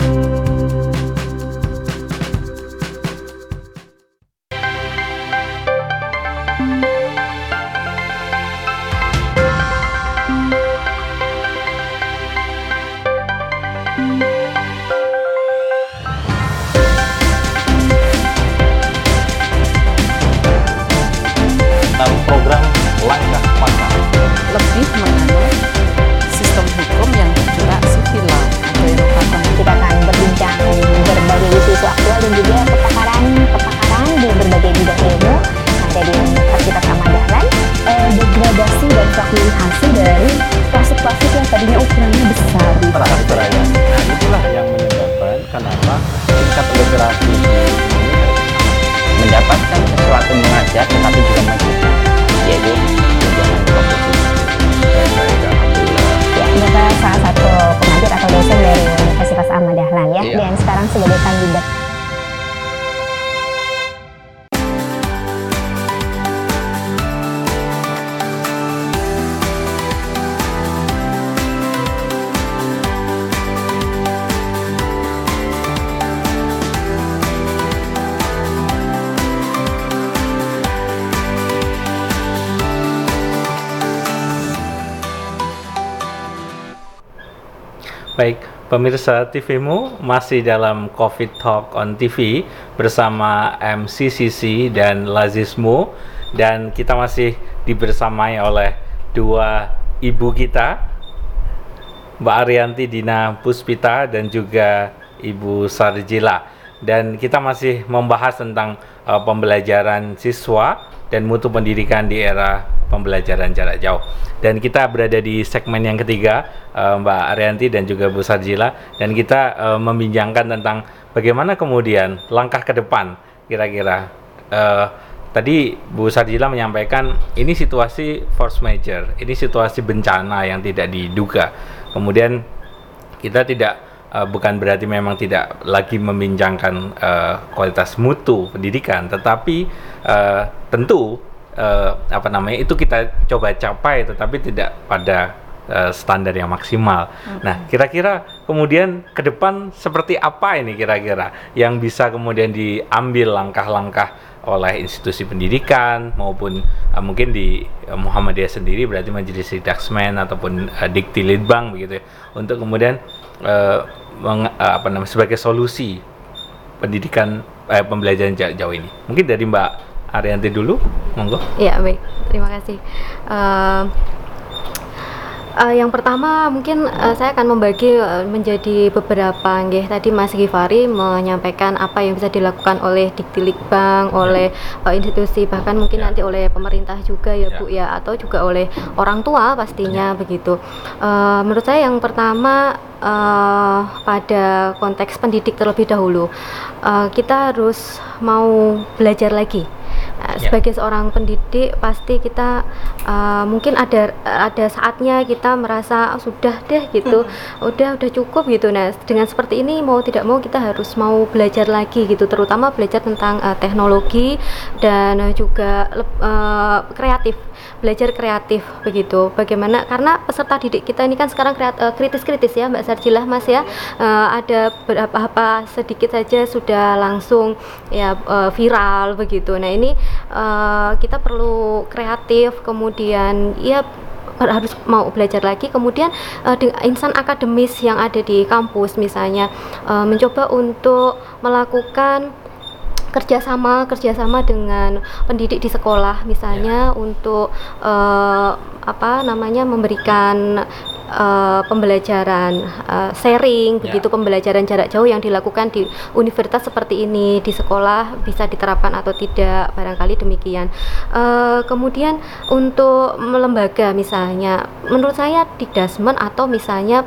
A: Baik, pemirsa TVmu masih dalam COVID Talk on TV bersama MCCC dan Lazismu. Dan kita masih dibersamai oleh dua ibu kita Mbak Arianti Dina Puspita dan juga Ibu Sarjila. Dan kita masih membahas tentang uh, pembelajaran siswa dan mutu pendidikan di era pembelajaran jarak jauh. Dan kita berada di segmen yang ketiga uh, Mbak Arianti dan juga Bu Sarjila dan kita uh, membincangkan tentang bagaimana kemudian langkah ke depan kira-kira. Uh, tadi Bu Sarjila menyampaikan ini situasi force major ini situasi bencana yang tidak diduga. Kemudian kita tidak bukan berarti memang tidak lagi membincangkan kualitas mutu pendidikan tetapi uh, tentu uh, apa namanya itu kita coba capai tetapi tidak pada uh, standar yang maksimal. Mm-hmm. Nah, kira-kira kemudian ke depan seperti apa ini kira-kira yang bisa kemudian diambil langkah-langkah oleh institusi pendidikan maupun uh, mungkin di uh, Muhammadiyah sendiri berarti Majelis Ridaksmen ataupun uh, Dikti Litbang begitu ya untuk kemudian uh, meng, uh, apa namanya sebagai solusi pendidikan uh, pembelajaran jauh ini. Mungkin dari Mbak Arianti dulu, monggo.
B: Iya baik, terima kasih. Uh, uh, yang pertama mungkin uh, saya akan membagi uh, menjadi beberapa nggih tadi Mas Gifari menyampaikan apa yang bisa dilakukan oleh Diktilikbang, ya. oleh uh, institusi bahkan mungkin ya. nanti oleh pemerintah juga ya, ya Bu ya atau juga oleh orang tua pastinya ya. begitu. Uh, menurut saya yang pertama uh, pada konteks pendidik terlebih dahulu uh, kita harus mau belajar lagi. Sebagai seorang pendidik pasti kita uh, mungkin ada ada saatnya kita merasa oh, sudah deh gitu. Hmm. udah udah cukup gitu. Nah dengan seperti ini mau tidak mau kita harus mau belajar lagi gitu. Terutama belajar tentang uh, teknologi dan uh, juga uh, kreatif belajar kreatif begitu. Bagaimana karena peserta didik kita ini kan sekarang eh, kritis-kritis ya Mbak Sarjilah Mas ya. Uh, ada beberapa apa sedikit saja sudah langsung ya uh, viral begitu. Nah ini uh, kita perlu kreatif kemudian ya harus mau belajar lagi. Kemudian uh, insan akademis yang ada di kampus misalnya uh, mencoba untuk melakukan kerjasama kerjasama dengan pendidik di sekolah misalnya yeah. untuk uh, apa namanya memberikan uh, pembelajaran uh, sharing yeah. begitu pembelajaran jarak jauh yang dilakukan di universitas seperti ini di sekolah bisa diterapkan atau tidak barangkali demikian uh, kemudian untuk lembaga misalnya menurut saya di dasmen atau misalnya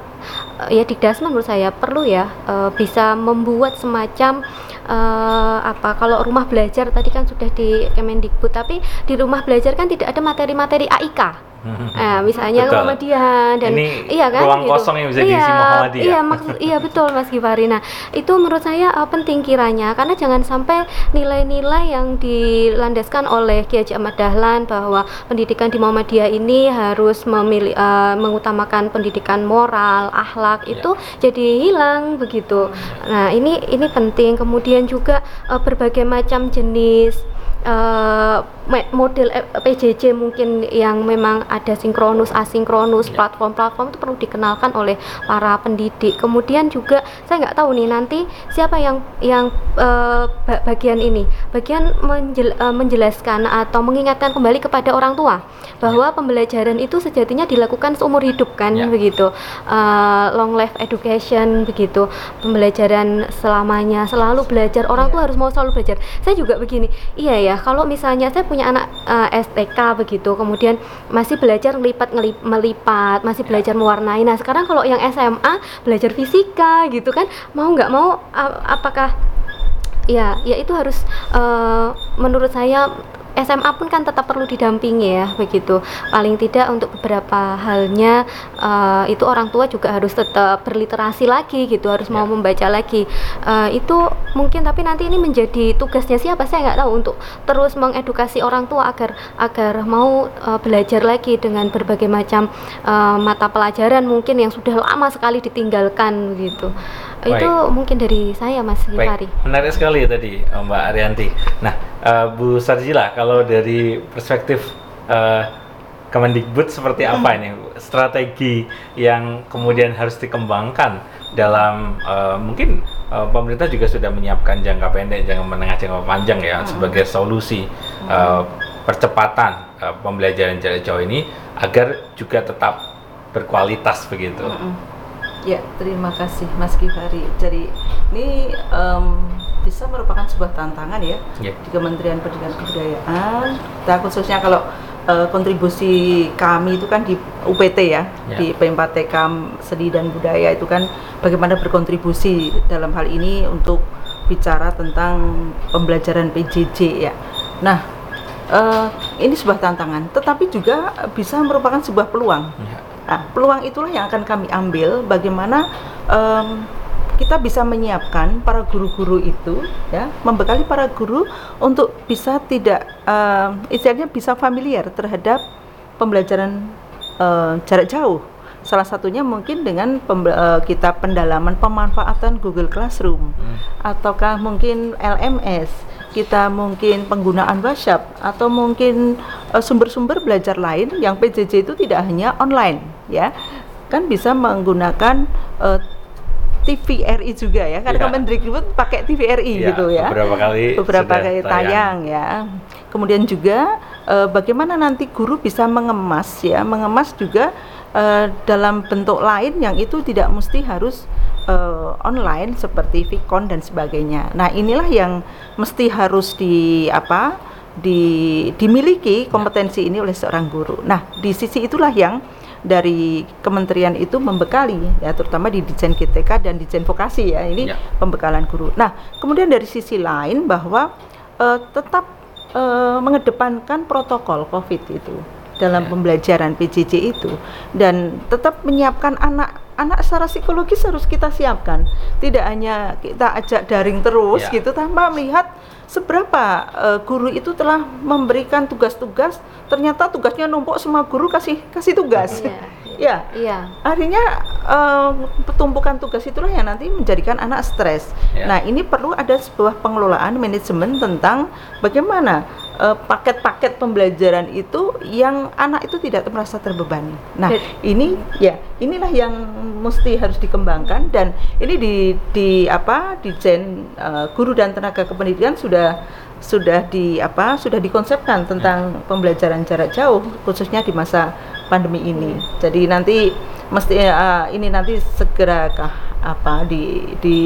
B: ya di dasmen menurut saya perlu ya uh, bisa membuat semacam uh, apa kalau rumah belajar tadi kan sudah di Kemendikbud tapi di rumah belajar kan tidak ada materi-materi AIK Nah, misalnya betul. Muhammadiyah dan
A: ini iya kan ruang gitu. kosong yang bisa iya, diisi Muhammadiyah.
B: Iya, maksud iya betul Mas Gifari. Nah, itu menurut saya uh, penting kiranya karena jangan sampai nilai-nilai yang dilandaskan oleh Kiai Ahmad Dahlan bahwa pendidikan di Muhammadiyah ini harus memilih uh, mengutamakan pendidikan moral, akhlak ya. itu jadi hilang begitu. Nah, ini ini penting. Kemudian juga uh, berbagai macam jenis uh, model PJJ mungkin yang memang ada sinkronus asinkronus ya. platform-platform itu perlu dikenalkan oleh para pendidik. Kemudian juga saya nggak tahu nih nanti siapa yang yang uh, bagian ini? Bagian menjel, uh, menjelaskan atau mengingatkan kembali kepada orang tua bahwa ya. pembelajaran itu sejatinya dilakukan seumur hidup kan? Ya. begitu. Uh, long life education begitu. Pembelajaran selamanya. Selalu belajar. Orang ya. tua harus mau selalu belajar. Saya juga begini. Iya ya kalau misalnya saya punya anak uh, eh, STK begitu kemudian masih belajar ngelipat ngelip, melipat masih belajar mewarnai. Nah sekarang kalau yang SMA belajar fisika gitu kan mau nggak mau apakah ya ya itu harus uh, menurut saya SMA pun kan tetap perlu didampingi ya begitu. Paling tidak untuk beberapa halnya uh, itu orang tua juga harus tetap berliterasi lagi gitu harus ya. mau membaca lagi. Uh, itu mungkin tapi nanti ini menjadi tugasnya siapa? Saya nggak tahu untuk terus mengedukasi orang tua agar agar mau uh, belajar lagi dengan berbagai macam uh, mata pelajaran mungkin yang sudah lama sekali ditinggalkan gitu. Baik. itu mungkin dari saya Mas Gifari
A: menarik sekali ya tadi Mbak Arianti. Nah uh, Bu Sarjila kalau dari perspektif uh, Kemendikbud seperti apa ini strategi yang kemudian harus dikembangkan dalam uh, mungkin uh, pemerintah juga sudah menyiapkan jangka pendek, jangka menengah, jangka panjang ya hmm. sebagai solusi uh, percepatan uh, pembelajaran jarak jauh ini agar juga tetap berkualitas begitu. Hmm.
C: Ya, terima kasih Mas Kifari. Jadi ini um, bisa merupakan sebuah tantangan ya yeah. di Kementerian Pendidikan Kebudayaan. Kita khususnya kalau uh, kontribusi kami itu kan di UPT ya, yeah. di P4TK Seni dan Budaya itu kan bagaimana berkontribusi dalam hal ini untuk bicara tentang pembelajaran PJJ ya. Nah, uh, ini sebuah tantangan, tetapi juga bisa merupakan sebuah peluang. Yeah. Nah, peluang itulah yang akan kami ambil bagaimana um, kita bisa menyiapkan para guru-guru itu ya membekali para guru untuk bisa tidak uh, istilahnya bisa familiar terhadap pembelajaran uh, jarak jauh. Salah satunya mungkin dengan uh, kita pendalaman pemanfaatan Google Classroom hmm. ataukah mungkin LMS kita mungkin penggunaan WhatsApp atau mungkin sumber-sumber uh, belajar lain yang PJJ itu tidak hanya online ya. Kan bisa menggunakan uh, TVRI juga ya karena ya. Kemendikbud pakai TVRI ya, gitu ya.
A: beberapa kali
C: beberapa kali tayang. tayang ya. Kemudian juga uh, bagaimana nanti guru bisa mengemas ya? Mengemas juga uh, dalam bentuk lain yang itu tidak mesti harus uh, online seperti Vicon dan sebagainya. Nah inilah yang mesti harus di apa di dimiliki kompetensi ini oleh seorang guru. Nah di sisi itulah yang dari kementerian itu membekali ya terutama di Dijen GTK dan Dijen Vokasi ya ini ya. pembekalan guru. Nah, kemudian dari sisi lain bahwa uh, tetap uh, mengedepankan protokol Covid itu dalam ya. pembelajaran PJJ itu dan tetap menyiapkan anak anak secara psikologis harus kita siapkan. Tidak hanya kita ajak daring terus ya. gitu tanpa melihat seberapa uh, guru itu telah memberikan tugas-tugas ternyata tugasnya numpuk semua guru kasih kasih tugas iya. ya iya. artinya uh, tumpukan tugas itulah yang nanti menjadikan anak stres yeah. nah ini perlu ada sebuah pengelolaan manajemen tentang bagaimana eh, paket-paket pembelajaran itu yang anak itu tidak merasa terbebani. Nah, ini ya inilah yang mesti harus dikembangkan dan ini di di apa di Jen uh, guru dan tenaga kependidikan sudah sudah di apa sudah dikonsepkan tentang pembelajaran jarak jauh khususnya di masa pandemi ini. Jadi nanti mesti uh, ini nanti segerakah apa di di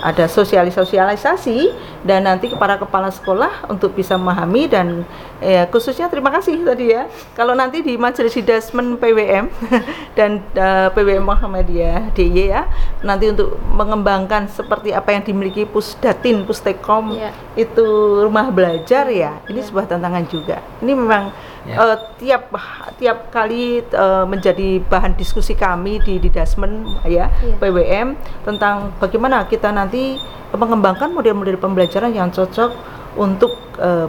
C: ada sosialisasi dan nanti kepada kepala sekolah untuk bisa memahami dan ya, khususnya terima kasih tadi ya kalau nanti di majelis hidasmen PWM dan uh, PWM Muhammadiyah DY ya nanti untuk mengembangkan seperti apa yang dimiliki Pusdatin Pustekom yeah. itu rumah belajar ya ini yeah. sebuah tantangan juga ini memang. Ya. uh, tiap tiap kali uh, menjadi bahan diskusi kami di Didasmen ya yeah. PWM tentang bagaimana kita nanti mengembangkan model-model pembelajaran yang cocok untuk uh,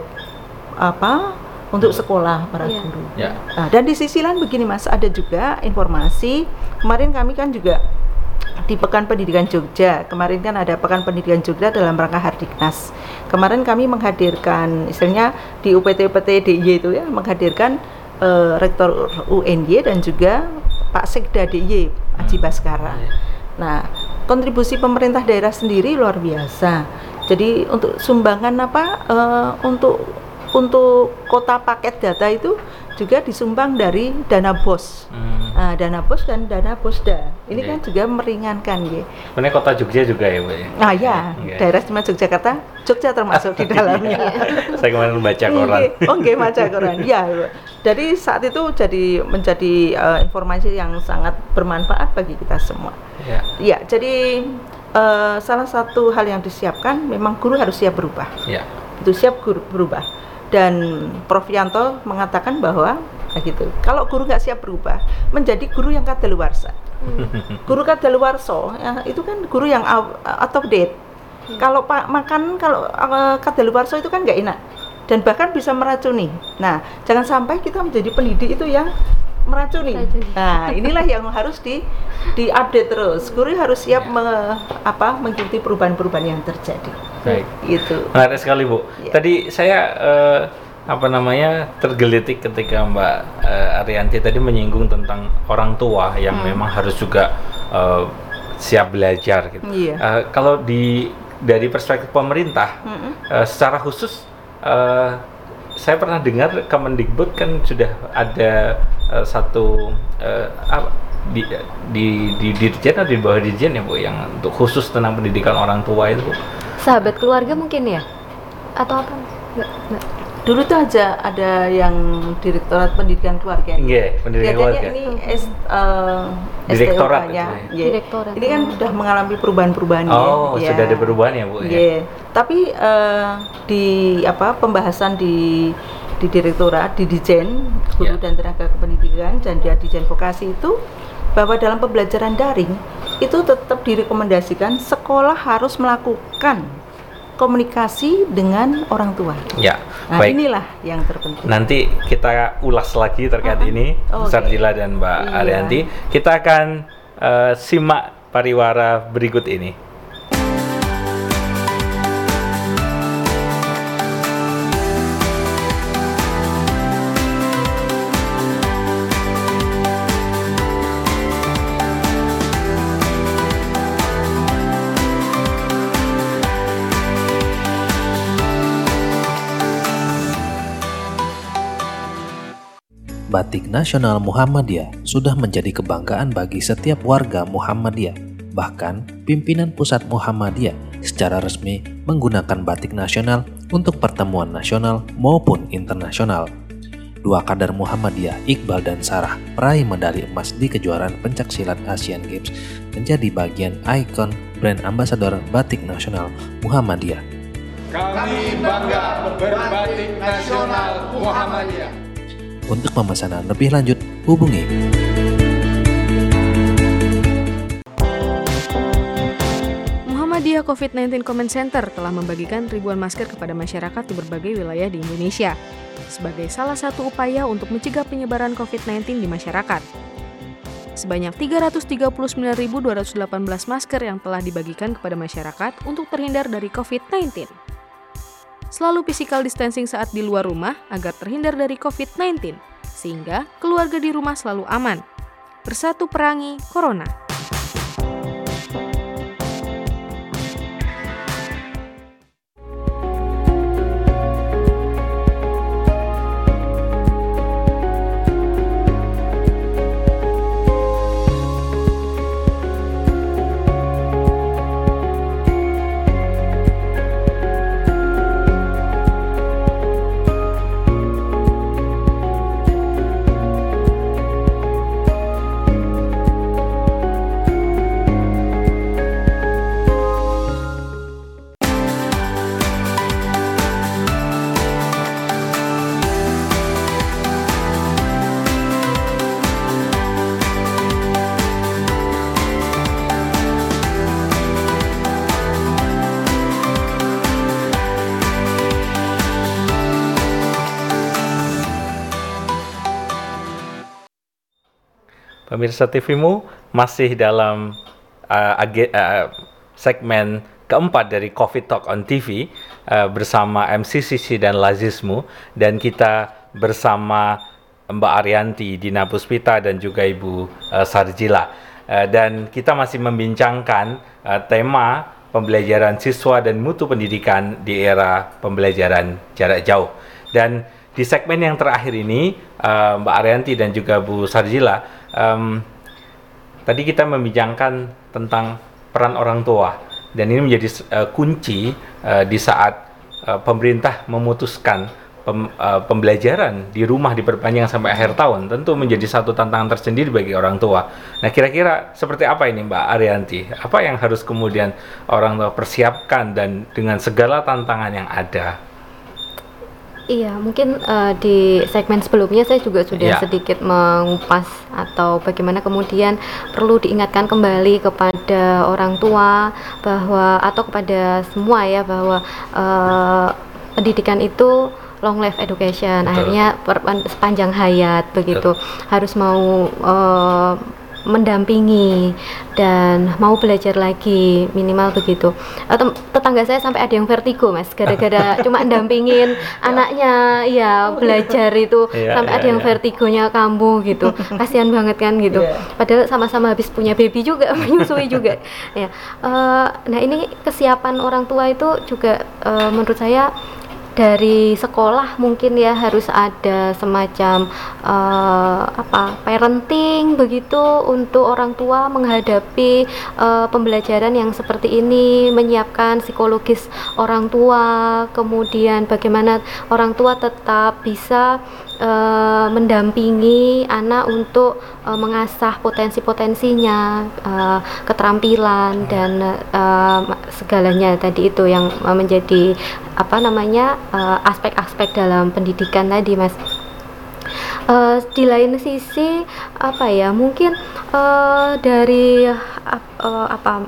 C: apa untuk sekolah para yeah. guru. Yeah. Nah, dan di sisi lain begini Mas, ada juga informasi kemarin kami kan juga di Pekan Pendidikan Jogja. Kemarin kan ada Pekan Pendidikan Jogja dalam rangka Hardiknas. Kemarin kami menghadirkan istilahnya di UPT-UPT DIY itu ya menghadirkan uh, Rektor UNY dan juga Pak Sekda DIY Aji hmm. Baskara. Iya. Nah, kontribusi pemerintah daerah sendiri luar biasa. Jadi untuk sumbangan apa uh, untuk untuk kota paket data itu juga disumbang dari dana bos, hmm. uh, dana bos dan dana bosda. Ini yeah. kan juga meringankan ya.
A: Ini kota Jogja juga ya bu ya?
C: Ah ya, yeah. daerah istimewa Yogyakarta, Jogja termasuk di dalamnya.
A: Saya kemarin baca koran.
C: oh nggih baca koran, ya. Jadi saat itu jadi menjadi uh, informasi yang sangat bermanfaat bagi kita semua. Ya, yeah. jadi uh, salah satu hal yang disiapkan memang guru harus siap berubah. Ya. Itu siap guru berubah dan Prof. Yanto mengatakan bahwa nah gitu kalau guru nggak siap berubah menjadi guru yang kadaluarsa. Hmm. guru kadaluarsa ya, itu kan guru yang out of date. Hmm. kalau pak makan kalau uh, kadaluarsa itu kan nggak enak. Dan bahkan bisa meracuni. Nah jangan sampai kita menjadi pendidik itu yang meracuni. Nah, inilah yang harus di diupdate terus. Guru harus siap ya. me, apa mengikuti perubahan-perubahan yang terjadi.
A: Baik. Itu. Menarik sekali, Bu. Ya. Tadi saya uh, apa namanya tergelitik ketika Mbak uh, Arianti tadi menyinggung tentang orang tua yang hmm. memang harus juga uh, siap belajar gitu. Iya. Uh, kalau di dari perspektif pemerintah hmm. uh, secara khusus uh, saya pernah dengar Kemendikbud kan sudah ada uh, satu uh, di di di dirjen atau di bawah dirjen ya bu yang untuk khusus tentang pendidikan orang tua itu bu.
B: sahabat keluarga mungkin ya atau apa
C: enggak, enggak. Dulu tuh aja ada yang direktorat pendidikan keluarga
A: iya pendidikan keluarga
C: ini S, uh,
A: direktorat
C: ya. Yeah. direktorat ini kan sudah mengalami perubahan-perubahan
A: oh ya. sudah ada perubahan ya bu
C: ya, ya. tapi uh, di apa pembahasan di di direktorat, di Dijen Guru yeah. dan Tenaga Kependidikan dan di Dijen Vokasi itu bahwa dalam pembelajaran daring itu tetap direkomendasikan sekolah harus melakukan komunikasi dengan orang tua.
A: Ya,
C: nah, baik. inilah yang terpenting.
A: Nanti kita ulas lagi terkait uh -huh. ini, oh, Sarjila dan Mbak iya. Arianti. Kita akan uh, simak pariwara berikut ini.
F: Batik Nasional Muhammadiyah sudah menjadi kebanggaan bagi setiap warga Muhammadiyah. Bahkan, pimpinan pusat Muhammadiyah secara resmi menggunakan batik nasional untuk pertemuan nasional maupun internasional. Dua kader Muhammadiyah, Iqbal dan Sarah, meraih medali emas di kejuaraan pencaksilat Asian Games menjadi bagian ikon brand ambasador batik nasional Muhammadiyah.
G: Kami bangga berbatik nasional Muhammadiyah.
F: Untuk pemesanan lebih lanjut, hubungi
D: Muhammadiyah COVID-19 Comment Center telah membagikan ribuan masker kepada masyarakat di berbagai wilayah di Indonesia sebagai salah satu upaya untuk mencegah penyebaran COVID-19 di masyarakat. Sebanyak 339.218 masker yang telah dibagikan kepada masyarakat untuk terhindar dari COVID-19. Selalu physical distancing saat di luar rumah agar terhindar dari COVID-19, sehingga keluarga di rumah selalu aman. Bersatu perangi Corona.
A: Pemirsa TVmu masih dalam uh, age, uh, segmen keempat dari Coffee Talk on TV uh, bersama MC Sisi dan Lazismu dan kita bersama Mbak Arianti, Dina Puspita dan juga Ibu uh, Sarjila. Uh, dan kita masih membincangkan uh, tema pembelajaran siswa dan mutu pendidikan di era pembelajaran jarak jauh. Dan di segmen yang terakhir ini, uh, Mbak Arianti dan juga Bu Sarjila um, tadi kita membincangkan tentang peran orang tua dan ini menjadi uh, kunci uh, di saat uh, pemerintah memutuskan pem, uh, pembelajaran di rumah diperpanjang sampai akhir tahun tentu menjadi satu tantangan tersendiri bagi orang tua. Nah, kira-kira seperti apa ini Mbak Arianti? Apa yang harus kemudian orang tua persiapkan dan dengan segala tantangan yang ada?
B: Iya, mungkin uh, di segmen sebelumnya saya juga sudah yeah. sedikit mengupas atau bagaimana kemudian perlu diingatkan kembali kepada orang tua bahwa atau kepada semua ya bahwa uh, pendidikan itu long life education, Betul. akhirnya per, sepanjang hayat begitu Betul. harus mau uh, mendampingi dan mau belajar lagi minimal begitu. Atau tetangga saya sampai ada yang vertigo mas. Gara-gara cuma dampingin anaknya ya belajar itu. Yeah, sampai yeah, ada yang yeah. vertigonya kambuh gitu. Kasihan banget kan gitu. Yeah. padahal sama-sama habis punya baby juga menyusui juga. Ya uh, nah ini kesiapan orang tua itu juga uh, menurut saya dari sekolah mungkin ya harus ada semacam uh, apa parenting begitu untuk orang tua menghadapi uh, pembelajaran yang seperti ini menyiapkan psikologis orang tua kemudian bagaimana orang tua tetap bisa uh, mendampingi anak untuk uh, mengasah potensi-potensinya, uh, keterampilan dan uh, segalanya tadi itu yang menjadi apa namanya aspek-aspek dalam pendidikan tadi, Mas. Uh, di lain sisi apa ya mungkin uh, dari uh, apa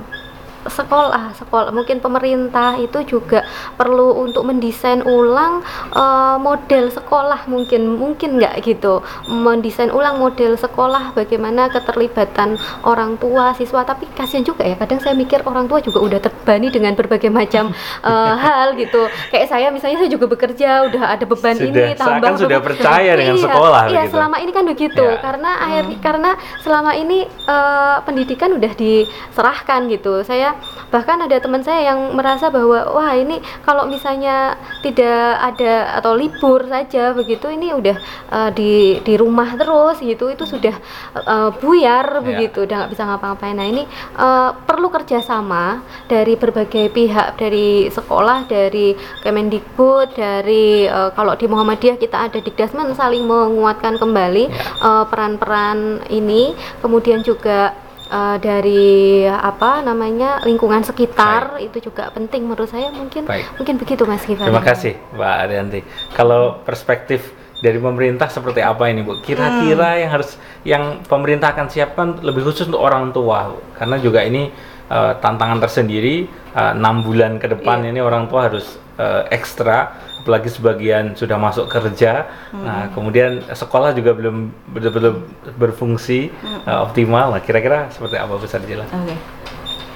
B: sekolah sekolah. Mungkin pemerintah itu juga perlu untuk mendesain ulang uh, model sekolah mungkin. Mungkin nggak gitu? Mendesain ulang model sekolah bagaimana keterlibatan orang tua siswa. Tapi kasihan juga ya kadang saya mikir orang tua juga udah terbani dengan berbagai macam uh, hal gitu. Kayak saya misalnya saya juga bekerja udah ada beban
A: sudah,
B: ini tambah
A: kan sudah percaya dengan iya, sekolah
B: iya selama ini kan begitu. Ya. karena hmm. akhir karena selama ini uh, pendidikan udah diserahkan gitu. Saya bahkan ada teman saya yang merasa bahwa wah ini kalau misalnya tidak ada atau libur saja begitu ini udah uh, di di rumah terus gitu itu sudah uh, buyar yeah. begitu udah nggak bisa ngapa-ngapain nah ini uh, perlu kerjasama dari berbagai pihak dari sekolah dari Kemendikbud dari uh, kalau di Muhammadiyah kita ada Dikdasmen saling menguatkan kembali yeah. uh, peran-peran ini kemudian juga uh, dari apa namanya lingkungan sekitar Baik. itu juga penting menurut saya mungkin Baik. mungkin begitu Mas Gifan.
A: Terima kasih Mbak Arianti. Kalau perspektif dari pemerintah seperti apa ini Bu? Kira-kira hmm. yang harus yang pemerintah akan siapkan lebih khusus untuk orang tua karena juga ini uh, tantangan tersendiri enam uh, bulan ke depan yeah. ini orang tua harus uh, ekstra apalagi sebagian sudah masuk kerja. Hmm. Nah, kemudian sekolah juga belum betul-betul berfungsi hmm. uh, optimal. Nah, kira-kira seperti apa bisa dijelaskan?
C: Okay.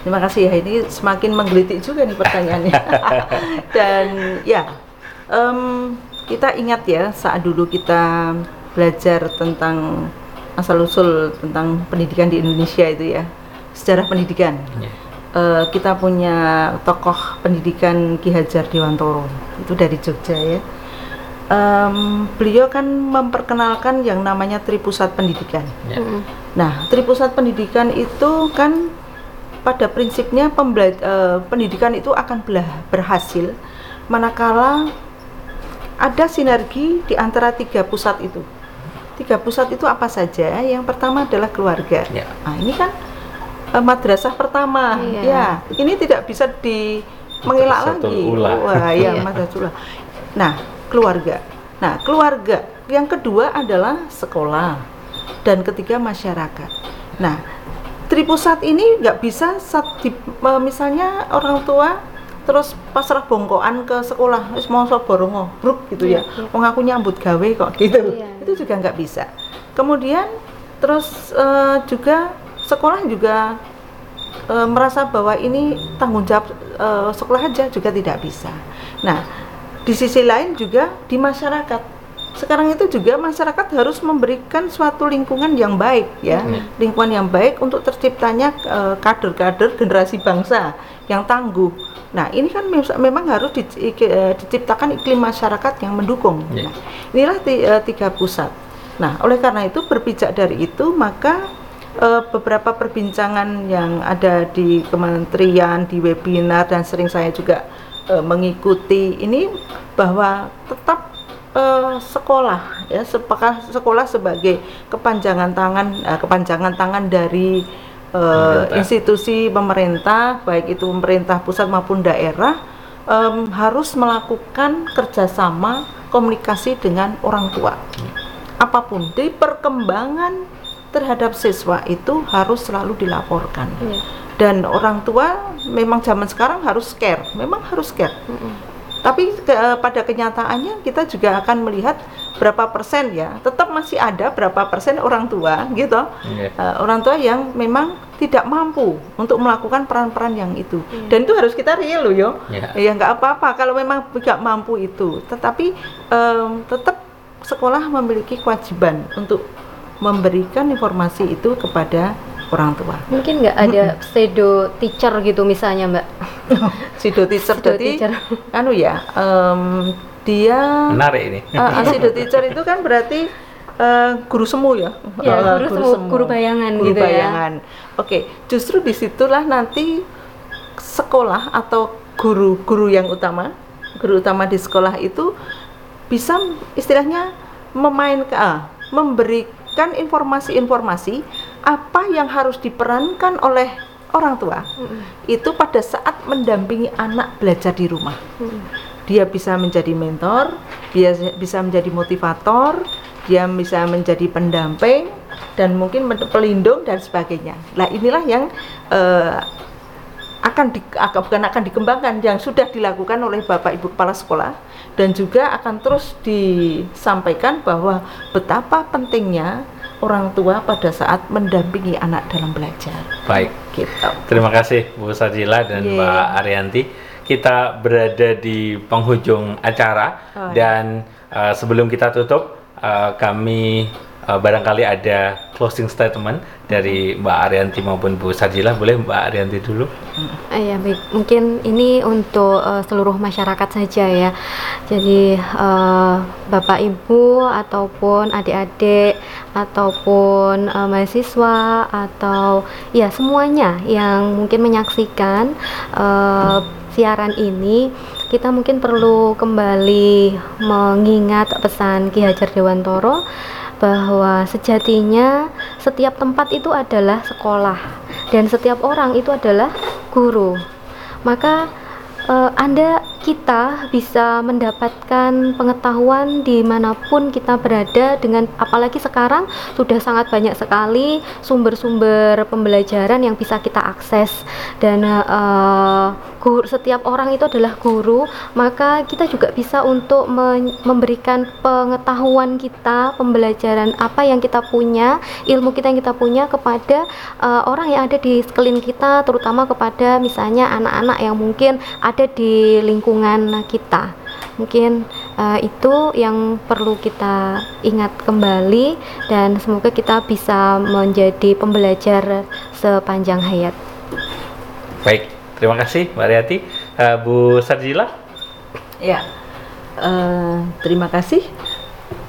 C: Terima kasih ya. Ini semakin menggelitik juga nih pertanyaannya. Dan ya, um, kita ingat ya saat dulu kita belajar tentang asal usul tentang pendidikan di Indonesia itu ya sejarah pendidikan yeah. Uh, kita punya tokoh pendidikan Ki Hajar Dewantoro itu dari Jogja ya um, beliau kan memperkenalkan yang namanya Tripusat Pendidikan yeah. nah Tripusat Pendidikan itu kan pada prinsipnya uh, pendidikan itu akan berhasil manakala ada sinergi di antara tiga pusat itu. Tiga pusat itu apa saja? Yang pertama adalah keluarga. Ya. Nah, ini kan uh, madrasah pertama. Iya. Ya, ini tidak bisa di mengelak lagi. Wah, ya, iya. madrasah Nah, keluarga. Nah, keluarga. Yang kedua adalah sekolah. Dan ketiga masyarakat. Nah, tripusat ini nggak bisa saat di, misalnya orang tua terus pasrah bongkoan ke sekolah wis mau borongo bruk gitu ya yeah. Iya. aku nyambut gawe kok gitu itu juga nggak bisa kemudian terus uh, juga sekolah juga uh, merasa bahwa ini tanggung jawab uh, sekolah aja juga tidak bisa nah di sisi lain juga di masyarakat sekarang itu juga masyarakat harus memberikan suatu lingkungan yang baik ya hmm. lingkungan yang baik untuk terciptanya kader-kader uh, generasi bangsa yang tangguh Nah, ini kan memang harus eh, diciptakan iklim masyarakat yang mendukung. Yeah. Nah, inilah tiga pusat. Nah, oleh karena itu berpijak dari itu, maka uh, beberapa perbincangan yang ada di kementerian, di webinar dan sering saya juga uh, mengikuti ini bahwa tetap uh, sekolah ya, sekolah sebagai kepanjangan tangan uh, kepanjangan tangan dari uh, institusi pemerintah baik itu pemerintah pusat maupun daerah um, harus melakukan kerjasama komunikasi dengan orang tua hmm. apa pun di perkembangan terhadap siswa itu harus selalu dilaporkan hmm. dan orang tua memang zaman sekarang harus care memang harus care hmm tapi ke, pada kenyataannya kita juga akan melihat berapa persen ya tetap masih ada berapa persen orang tua gitu yeah. Iya. uh, orang tua yang memang tidak mampu untuk melakukan peran-peran yang itu yeah. dan itu harus kita real loh yo yeah. ya nggak apa-apa kalau memang tidak mampu itu tetapi um, tetap sekolah memiliki kewajiban untuk memberikan informasi itu kepada orang tua.
B: Mungkin nggak ada pseudo teacher gitu misalnya mbak?
C: pseudo teacher jadi, anu ya, um, dia.
A: Menarik ini.
C: Uh, pseudo teacher itu kan berarti uh, guru semu ya?
B: Ya uh, guru, guru semu, guru bayangan
C: guru
B: gitu
C: ya. bayangan. ya. Oke, okay. justru di situlah nanti sekolah atau guru-guru yang utama, guru utama di sekolah itu bisa istilahnya memainkan, uh, memberikan informasi-informasi apa yang harus diperankan oleh orang tua hmm. itu pada saat mendampingi anak belajar di rumah. Hmm. Dia bisa menjadi mentor, dia bisa menjadi motivator, dia bisa menjadi pendamping dan mungkin pelindung dan sebagainya. Nah inilah yang uh, akan di, bukan akan dikembangkan yang sudah dilakukan oleh Bapak Ibu kepala sekolah dan juga akan terus disampaikan bahwa betapa pentingnya orang tua pada saat mendampingi anak dalam belajar.
A: Baik. Gitu. Terima kasih Bu Sajila dan yeah. Mbak Arianti. Kita berada di penghujung acara oh, dan uh, sebelum kita tutup uh, kami uh, barangkali ada closing statement dari Mbak Arianti maupun Bu Sajila. Boleh Mbak Arianti dulu?
B: Uh, baik, mungkin ini untuk uh, seluruh masyarakat saja ya. Jadi uh, Bapak Ibu ataupun adik-adik ataupun uh, mahasiswa atau ya semuanya yang mungkin menyaksikan uh, siaran ini kita mungkin perlu kembali mengingat pesan Ki Hajar Dewantoro bahwa sejatinya setiap tempat itu adalah sekolah dan setiap orang itu adalah guru. Maka uh, Anda kita bisa mendapatkan pengetahuan di mana pun kita berada dengan apalagi sekarang sudah sangat banyak sekali sumber-sumber pembelajaran yang bisa kita akses. Dan uh, guru, setiap orang itu adalah guru maka kita juga bisa untuk memberikan pengetahuan kita pembelajaran apa yang kita punya ilmu kita yang kita punya kepada uh, orang yang ada di sekeliling kita terutama kepada misalnya anak-anak yang mungkin ada di lingkungan kita Mungkin uh, itu yang perlu kita ingat kembali dan semoga kita bisa menjadi pembelajar sepanjang hayat.
A: Baik, terima kasih Mbak Riati. Uh, Bu Sarjila?
C: Ya, uh, terima kasih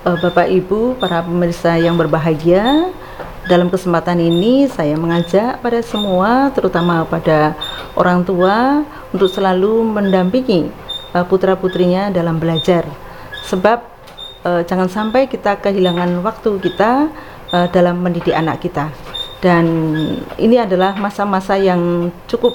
C: uh, Bapak Ibu, para pemirsa yang berbahagia. Dalam kesempatan ini saya mengajak pada semua, terutama pada orang tua, untuk selalu mendampingi uh, putra-putrinya dalam belajar. Sebab uh, jangan sampai kita kehilangan waktu kita uh, dalam mendidik anak kita. Dan ini adalah masa-masa yang cukup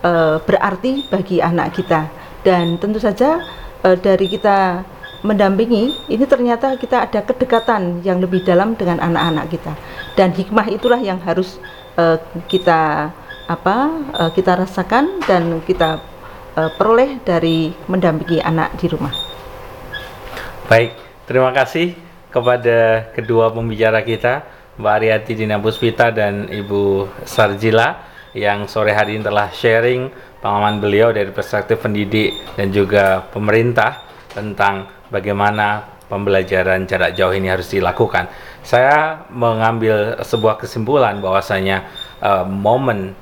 C: uh, berarti bagi anak kita. Dan tentu saja uh, dari kita mendampingi ini ternyata kita ada kedekatan yang lebih dalam dengan anak-anak kita dan hikmah itulah yang harus uh, kita apa uh, kita rasakan dan kita uh, peroleh dari mendampingi anak di rumah.
A: Baik, terima kasih kepada kedua pembicara kita, Mbak Ariati Dina Puspita dan Ibu Sarjila yang sore hari ini telah sharing pengalaman beliau dari perspektif pendidik dan juga pemerintah tentang bagaimana pembelajaran jarak jauh ini harus dilakukan. Saya mengambil sebuah kesimpulan bahwasanya uh, momen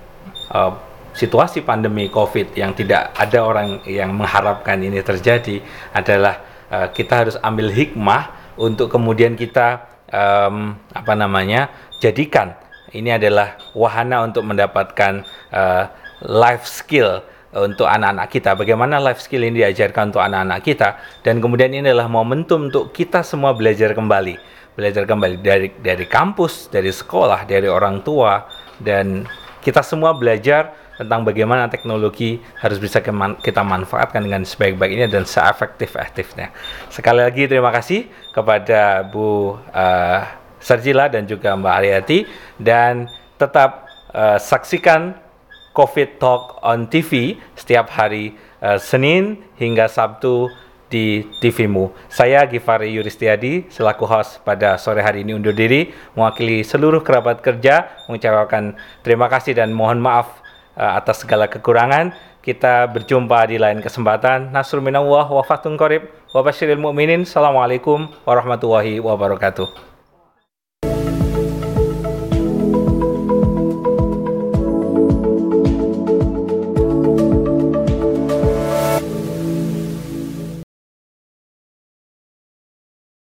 A: uh, situasi pandemi COVID yang tidak ada orang yang mengharapkan ini terjadi adalah uh, kita harus ambil hikmah untuk kemudian kita um, apa namanya jadikan ini adalah wahana untuk mendapatkan uh, life skill untuk anak-anak kita. Bagaimana life skill ini diajarkan untuk anak-anak kita dan kemudian ini adalah momentum untuk kita semua belajar kembali, belajar kembali dari dari kampus, dari sekolah, dari orang tua dan kita semua belajar tentang bagaimana teknologi harus bisa kita manfaatkan dengan sebaik-baiknya dan seefektif-efektifnya. Sekali lagi terima kasih kepada Bu uh, Sarjila dan juga Mbak Ariati dan tetap uh, saksikan COVID Talk on TV setiap hari uh, Senin hingga Sabtu di TVmu. Saya Gifari Yuristiadi selaku host pada sore hari ini undur diri mewakili seluruh kerabat kerja mengucapkan terima kasih dan mohon maaf uh, atas segala kekurangan. Kita berjumpa di lain kesempatan. Nasrul minallah wa fatun qarib wa mu'minin. Assalamualaikum warahmatullahi wabarakatuh.